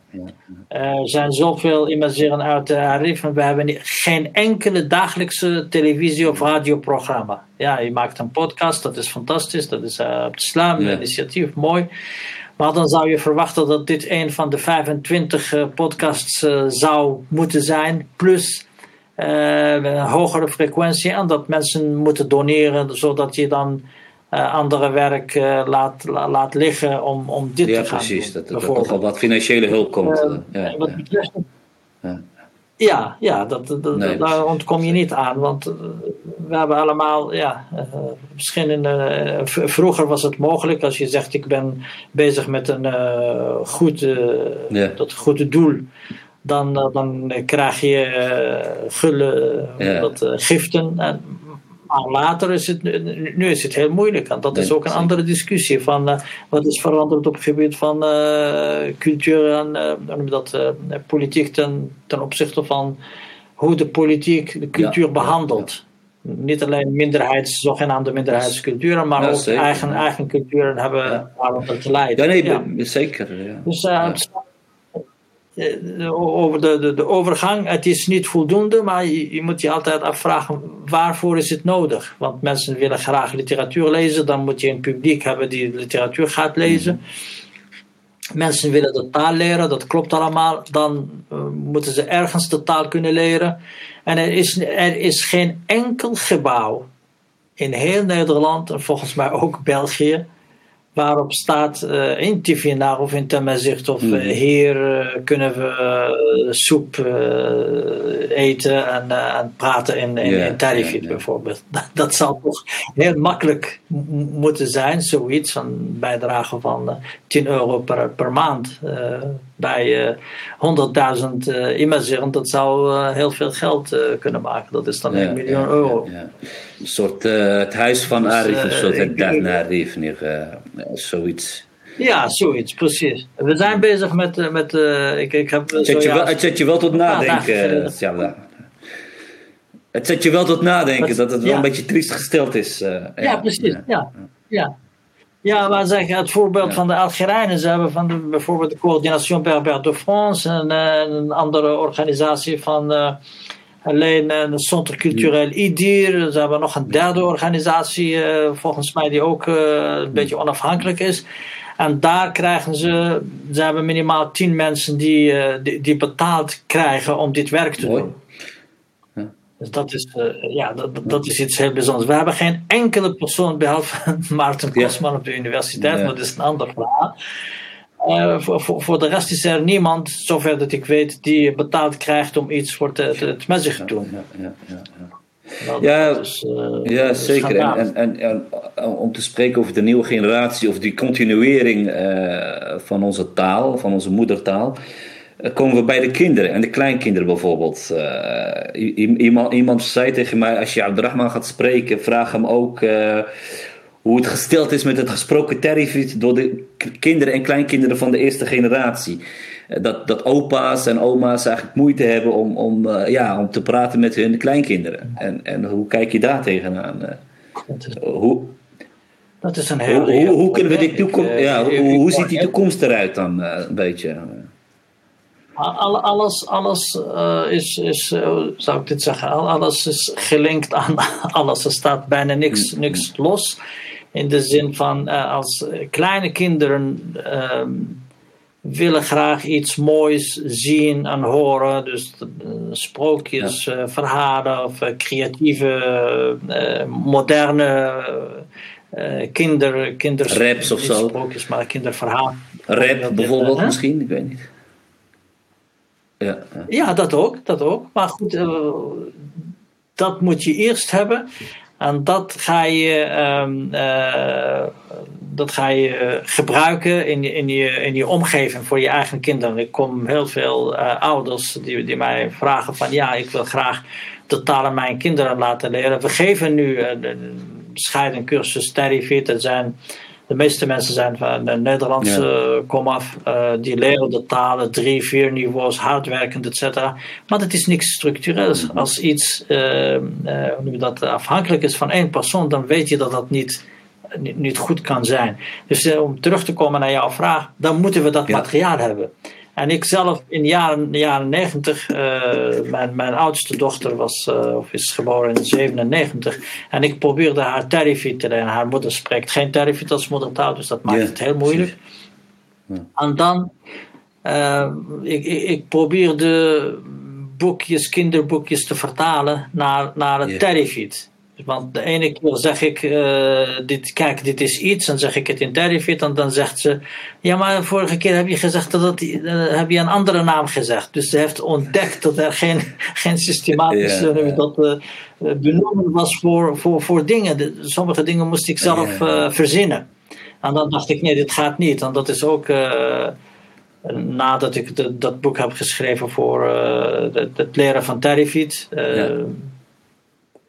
Er zijn zoveel imageren uit de Arif, we hebben geen enkele dagelijkse televisie- of radioprogramma. Ja, je maakt een podcast, dat is fantastisch, dat is uh, op Islam, ja. initiatief, mooi. Maar dan zou je verwachten dat dit een van de 25 uh, podcasts uh, zou moeten zijn, plus een hogere frequentie, en dat mensen moeten doneren, zodat je dan uh, andere werk uh, laat, la, laat liggen om, om dit ja, te gaan precies, doen. dat er toch wel wat financiële hulp komt. Uh, ja, wat betreft, ja. ja, ja dat, dat, nee, daar ontkom je niet aan, want we hebben allemaal ja, verschillende. vroeger was het mogelijk als je zegt: Ik ben bezig met een goed, ja. dat goede doel dan, dan krijg je gulle ja. dat, giften. Maar later is het, nu is het heel moeilijk. En dat is ook een andere discussie. Van, uh, wat is veranderd op het gebied van uh, cultuur en uh, dat, politiek ten, ten opzichte van hoe de politiek de cultuur ja, behandelt. Ja, ja. Niet alleen minderheids, zogenaamde minderheidsculturen, maar ook zeker, eigen, eigen culturen hebben ja. daaronder te lijden. Ja, nee, zeker. Dus over de, de, de, overgang. Het is niet voldoende, maar je, je, moet je altijd afvragen waarvoor is het nodig. Want mensen willen graag literatuur lezen, dan moet je een publiek hebben die literatuur gaat lezen. Mensen willen de taal leren, dat klopt allemaal. Dan uh, moeten ze ergens de taal kunnen leren. En er is, er is geen enkel gebouw in heel Nederland en volgens mij ook België waarop staat uh, in Tivinaar of in Tamazicht of uh, hier uh, kunnen we soep eten en, en praten in, in, yeah, in Tarifit yeah, yeah. bijvoorbeeld. Dat, dat zou toch heel makkelijk moeten zijn, zoiets, een bijdrage van 10 euro per, per maand bij 100.000 uh, dat zou uh, heel veel geld uh, kunnen maken. Dat is dan ja, 1 miljoen ja, euro. Ja, een soort het huis van dus, Arif, een soort het Arif, zoiets. Ja, zoiets, precies. We zijn bezig met. met ik, ik heb, het, zet je wel, het zet je wel tot nadenken, ja, Het zet je wel tot nadenken dat het wel een beetje triest gesteld is. ja, precies. ja. ja. Ja, maar zeggen het voorbeeld van de Algerijnen. Ze hebben van de, bijvoorbeeld de Coordination Berber de France, een, eh, een andere organisatie van uh, alleen een Centre Culturel IDIR. Ze hebben nog een derde organisatie, uh, volgens mij, die ook uh, een beetje onafhankelijk is. En daar krijgen ze, ze hebben minimaal tien mensen die, die, die, betaald krijgen om dit werk te Mooi. doen. Dus dat is, uh, ja, dat, dat is iets heel bijzonders. We hebben geen enkele persoon, behalve Maarten Kosman ja. op de universiteit, ja. maar dat is een ander verhaal. Uh, voor, voor, voor, de rest is er niemand, zover dat ik weet, die betaald krijgt om iets voor het, het message te doen. Ja, ja, ja, ja. Is, uh, ja zeker. En, en, en, om te spreken over de nieuwe generatie, of die continuering van onze taal, van onze moedertaal komen we bij de kinderen en de kleinkinderen bijvoorbeeld. Uh, iemand, iemand zei tegen mij, als je Abdurrahman gaat spreken, vraag hem ook uh, hoe het gesteld is met het gesproken tarifiet door de kinderen en kleinkinderen van de eerste generatie. Uh, dat, dat opa's en oma's eigenlijk moeite hebben om, om, ja, om te praten met hun kleinkinderen. En, en hoe kijk je daar tegenaan? hoe, dat is een heel. Hoe, hoe, hoe kunnen we toekomst. Ja, hoe, hoe ziet die toekomst eruit dan een beetje? Alles, alles uh, is, is uh, zou ik dit zeggen, alles is gelinkt aan alles. Er staat bijna niks, mm. niks los. In de zin van uh, als kleine kinderen ehm, willen graag iets moois zien en horen. Dus sprookjes, ja. verhalen of creatieve, moderne kinder, kinder, Raps of zo. Sprookjes, maar kinderverhalen. Rap bijvoorbeeld misschien, ik weet niet. Ja, ja. dat ook, dat ook. Maar goed, uh, dat moet je eerst hebben. En dat ga je, um, uh, dat ga je gebruiken in in, je, in je omgeving voor je eigen kinderen. Ik kom heel veel uh, ouders die, die mij vragen van ja, ik wil graag de taal aan mijn kinderen laten leren. We geven nu een scheidingscursus Terryfit. Dat zijn de meeste mensen zijn van de Nederlandse ja. komaf. Uh, die leren de talen, drie, vier niveaus, hardwerkend, et cetera. Maar het is niks structureels. Mhm. Als iets uh, uh, dat afhankelijk is van één persoon, dan weet je dat dat niet, niet, niet goed kan zijn. Dus om terug te komen naar jouw vraag, dan moeten we dat ja. materiaal hebben. En ik zelf in de jaren, jaren 90, uh, mijn, mijn oudste dochter was, uh, of is geboren in 97. En ik probeerde haar Tarifit te leren. Haar moeder spreekt geen Tarifit als moedertaal, dus dat maakt het heel moeilijk. Ja. En dan, uh, ik, ik, ik probeerde boekjes, kinderboekjes te vertalen naar, naar het yeah. Want de ene keer zeg ik, uh, dit, kijk, dit is iets, dan zeg ik het in Derivit, en dan zegt ze, ja, maar vorige keer heb je gezegd dat, dat uh, heb je een andere naam gezegd. Dus ze heeft ontdekt dat er geen, geen systematische ja, ja. dat uh, benoemen was voor, voor, voor dingen. De, sommige dingen moest ik zelf ja, verzinnen. En dan dacht ik, nee, dit gaat niet. En dat is ook nadat ik de, dat boek heb geschreven voor het, het leren van Derivit.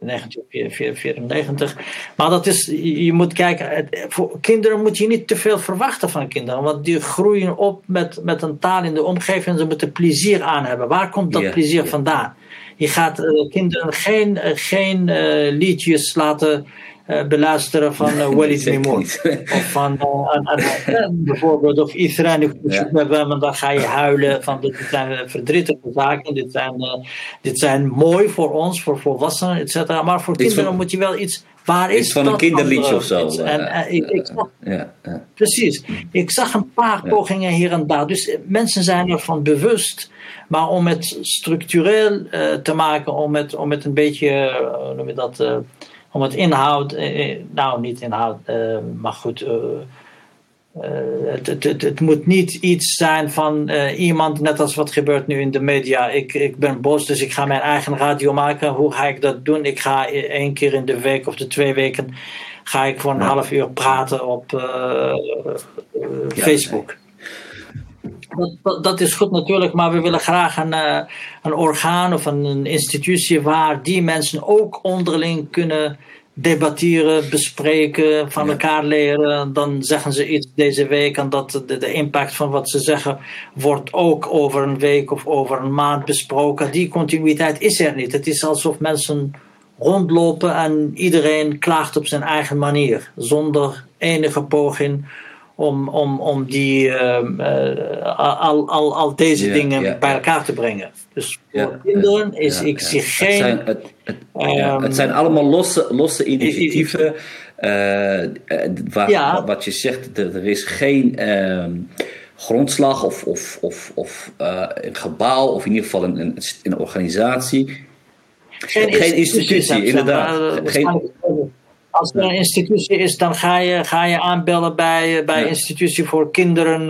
1994. Maar dat is, je moet kijken, voor kinderen moet je niet te veel verwachten van kinderen. Want die groeien op met, met een taal in de omgeving en ze moeten plezier aan hebben. Waar komt dat plezier vandaan? Je gaat uh, kinderen geen, uh, geen uh, liedjes laten beluisteren van uh, Walid Mimoun. of van bijvoorbeeld of hebben, dan ga je huilen van dit zijn verdrietige zaken, dit zijn, dit zijn mooi voor ons, voor volwassenen, et cetera. Maar voor kinderen moet je wel iets Waar is, van een kinderliedje of zo. En, ik, ik zag, ja, ja. Precies. Ik zag een paar pogingen hier en daar. Dus mensen zijn ervan bewust. Maar om het structureel uh, te maken, om het, om het een beetje, uh, noem je dat, om het inhoud, nou niet inhoud, maar goed uh, het, het, het, moet niet iets zijn van iemand, net als wat gebeurt nu in de media. Ik, ik ben boos, dus ik ga mijn eigen radio maken. Hoe ga ik dat doen? Ik ga één keer in de week of de twee weken ga ik voor een half uur praten op uh, Facebook. Dat, dat, is goed natuurlijk, maar we willen graag een, een orgaan of een, een institutie waar die mensen ook onderling kunnen debatteren, bespreken, van elkaar leren. Dan zeggen ze iets deze week en dat de, de, impact van wat ze zeggen wordt ook over een week of over een maand besproken. Die continuïteit is er niet. Het is alsof mensen rondlopen en iedereen klaagt op zijn eigen manier, zonder enige poging om, om, om die, uh, al, al, al deze dingen bij elkaar te brengen. Dus voor kinderen is, ik zie geen. Het zijn, het, het, um, het zijn allemaal losse, losse initiatieven. Uh, waar, wat je zegt, er, er is geen ehm, grondslag of, of, of, of een gebouw, of in ieder geval een, een, een organisatie. Geen, geen institutie, inderdaad. Geen, als er een institutie is, dan ga je, ga je aanbellen bij, bij ja. institutie voor kinderen,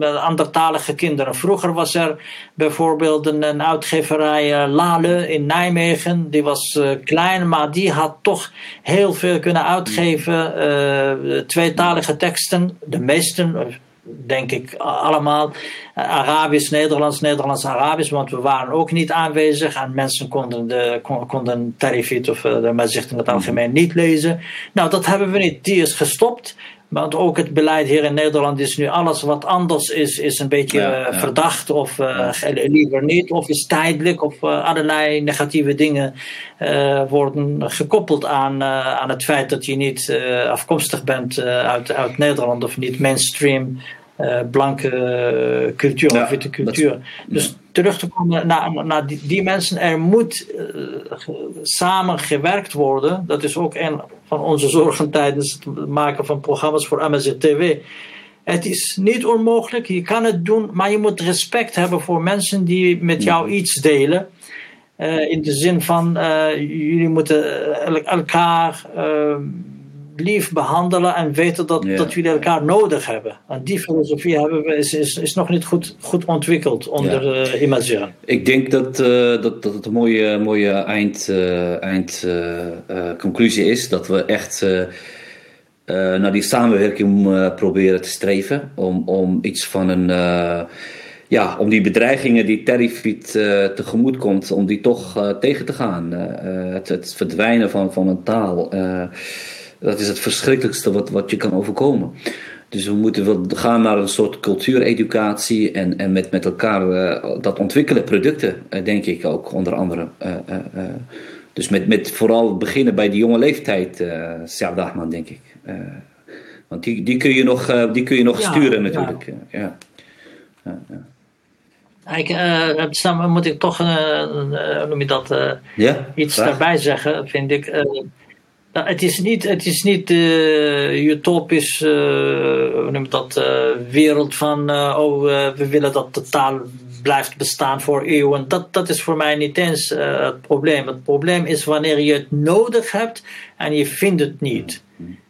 uh, andertalige kinderen. Vroeger was er bijvoorbeeld een, een uitgeverij uh, Lale in Nijmegen. Die was uh, klein, maar die had toch heel veel kunnen uitgeven. tweetalige teksten, de meesten, denk ik allemaal. Arabisch, Nederlands, Nederlands, Arabisch, want we waren ook niet aanwezig en mensen konden de konden Tarifit of de Mazicht in het algemeen niet lezen. Nou, dat hebben we niet. Die is gestopt. Want ook het beleid hier in Nederland is nu alles wat anders is, is een beetje ja, ja. verdacht of uh, liever niet, of is tijdelijk, of uh, allerlei negatieve dingen uh, worden gekoppeld aan, aan het feit dat je niet afkomstig bent uit, uit Nederland of niet mainstream uh, blanke cultuur of witte cultuur. Dus terug te komen naar, naar die, die, mensen, er moet uh, samen gewerkt worden. Dat is ook een van onze zorgen tijdens het maken van programma's voor MSZ TV. Het is niet onmogelijk, je kan het doen, maar je moet respect hebben voor mensen die met jou iets delen. Uh, in de zin van, jullie moeten elkaar lief behandelen en weten dat, dat jullie elkaar nodig hebben. En die filosofie hebben we, is, is, is nog niet goed, goed ontwikkeld onder ja. uh, Imagine. Ik denk dat, uh, dat, dat het een mooie, mooie eind, uh, eind conclusie is. Dat we echt naar die samenwerking proberen te streven. Om, om iets van een ja, om die bedreigingen die Terrifiet uh, tegemoet komt, om die toch uh, tegen te gaan. Uh, het, het, verdwijnen van, van een taal. Dat is het verschrikkelijkste wat, wat je kan overkomen. Dus we moeten wel gaan naar een soort cultuureducatie en, en met, met elkaar uh, dat ontwikkelen, producten, uh, denk ik ook, onder andere. Uh, dus met, met vooral beginnen bij die jonge leeftijd, uh, Dagman, denk ik. want die, die kun je nog, die kun je nog ja, sturen natuurlijk. Ja. ja. ja, ja. Ik, uh, moet ik toch, uh, noem je dat, iets daarbij zeggen, vind ik. Nou, het is niet, het is niet uh, utopisch, uh, noem dat, uh, wereld van, oh, we willen dat de taal blijft bestaan voor eeuwen. Dat, dat is voor mij niet eens het probleem. Het probleem is wanneer je het nodig hebt en je vindt het niet.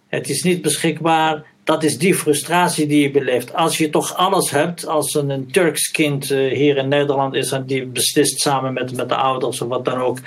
Het is niet beschikbaar dat is die frustratie die je beleeft. Als je toch alles hebt, als een, een Turks kind uh, hier in Nederland is en die beslist samen met, met de ouders of wat dan ook.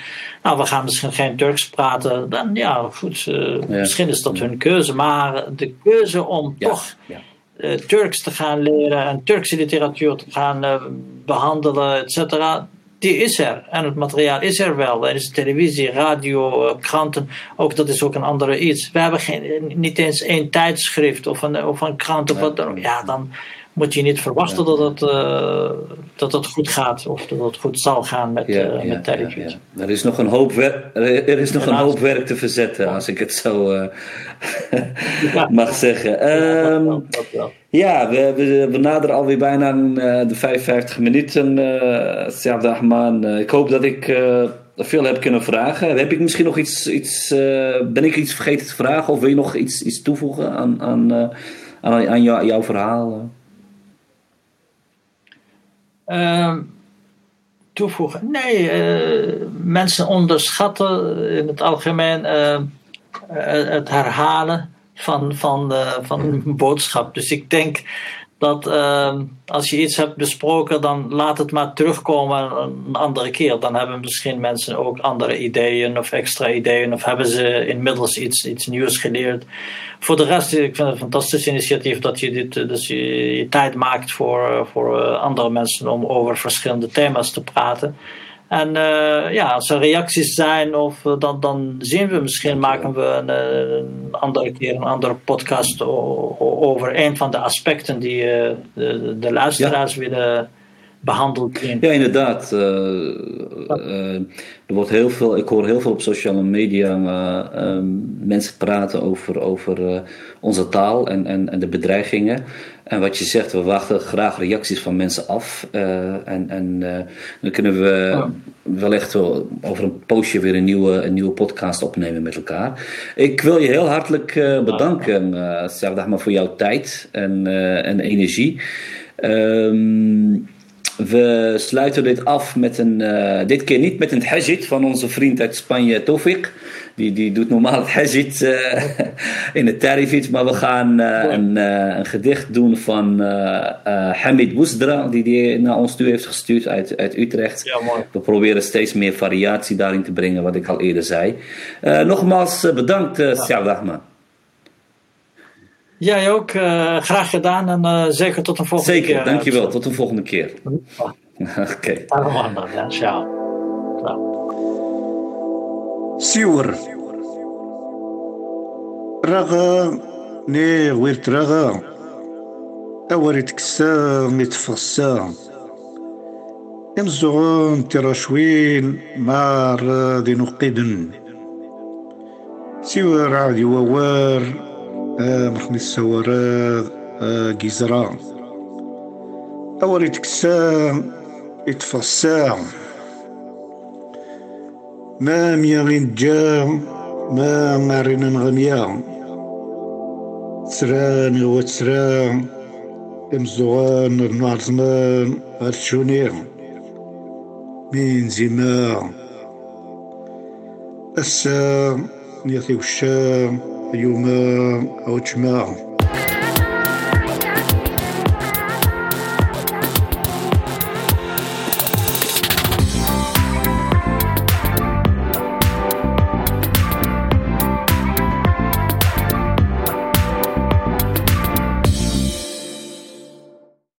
Nou, we gaan misschien geen Turks praten. Dan ja, goed, uh, ja. misschien is dat hun keuze. Maar de keuze om ja. toch ja. Uh, Turks te gaan leren en Turkse literatuur te gaan behandelen, et cetera die is er. En het materiaal is er wel. Er is televisie, radio, kranten. Ook dat is ook een andere iets. We hebben geen, niet eens één tijdschrift of een, of een krant of wat dan Ja, dan moet je niet verwachten dat, het, uh, dat het goed gaat of dat het goed zal gaan met, ja, uh, met ja, Er is nog een hoop, wer er is nog een hoop werk te verzetten, als ik het zo uh, mag zeggen. Um, ja, we, we, we naderen alweer bijna de 55 minuten, Ahman. ik hoop dat ik veel heb kunnen vragen. Heb ik misschien nog iets, iets ben ik iets vergeten te vragen of wil je nog iets, iets toevoegen aan, aan, aan, aan jou, jouw verhaal? Ehm, toevoegen. Nee, uh, mensen onderschatten in het algemeen uh, het herhalen van, van, van een boodschap. Dus ik denk dat uh, als je iets hebt besproken, dan laat het maar terugkomen een andere keer. Dan hebben misschien mensen ook andere ideeën of extra ideeën, of hebben ze inmiddels iets, iets nieuws geleerd. Voor de rest, ik vind het een fantastisch initiatief dat je, dit, dus je, je tijd maakt voor, voor andere mensen om over verschillende thema's te praten. En uh, ja, als er reacties zijn, of, uh, dan, dan zien we misschien, maken we een, een, andere keer een andere podcast over een van de aspecten die uh, de, de, luisteraars ja. willen behandeld. Ja, inderdaad. er wordt heel veel, ik hoor heel veel op sociale media mensen praten over, over onze taal en, en, en de bedreigingen. En wat je zegt, we wachten graag reacties van mensen af. Uh, en en uh, dan kunnen we oh. wellicht wel over een poosje weer een nieuwe, een nieuwe podcast opnemen met elkaar. Ik wil je heel hartelijk uh, bedanken, uh, voor jouw tijd en, en energie. Um, we sluiten dit af met een, dit keer niet met een hajit van onze vriend uit Spanje, Tofik. Die, die doet normaal het hajit uh, in het tarifit. Maar we gaan uh, een, een, gedicht doen van Hamid Bousdra. Die die naar ons toe heeft gestuurd uit, uit Utrecht. Ja, mooi. We proberen steeds meer variatie daarin te brengen. Wat ik al eerder zei. nogmaals bedankt uh, ja. Jij ook. graag gedaan. En zeker tot een volgende zeker, keer. Zeker, dankjewel. Tot een volgende keer. Oké. Okay. Ciao. سيور رغا ني ويرت رغا أوريت كسا متفصا يمزغون تراشوين مار ذي نقيدن سيور عادي ووار آه، محمد السوار جزرة آه، أول تكسا يطفى ما ميغين جا ما مارين نغميا سران هو سران امزوغان نهار زمان غير مين زمان السام نيثي وشام يوم آه، أو تشماع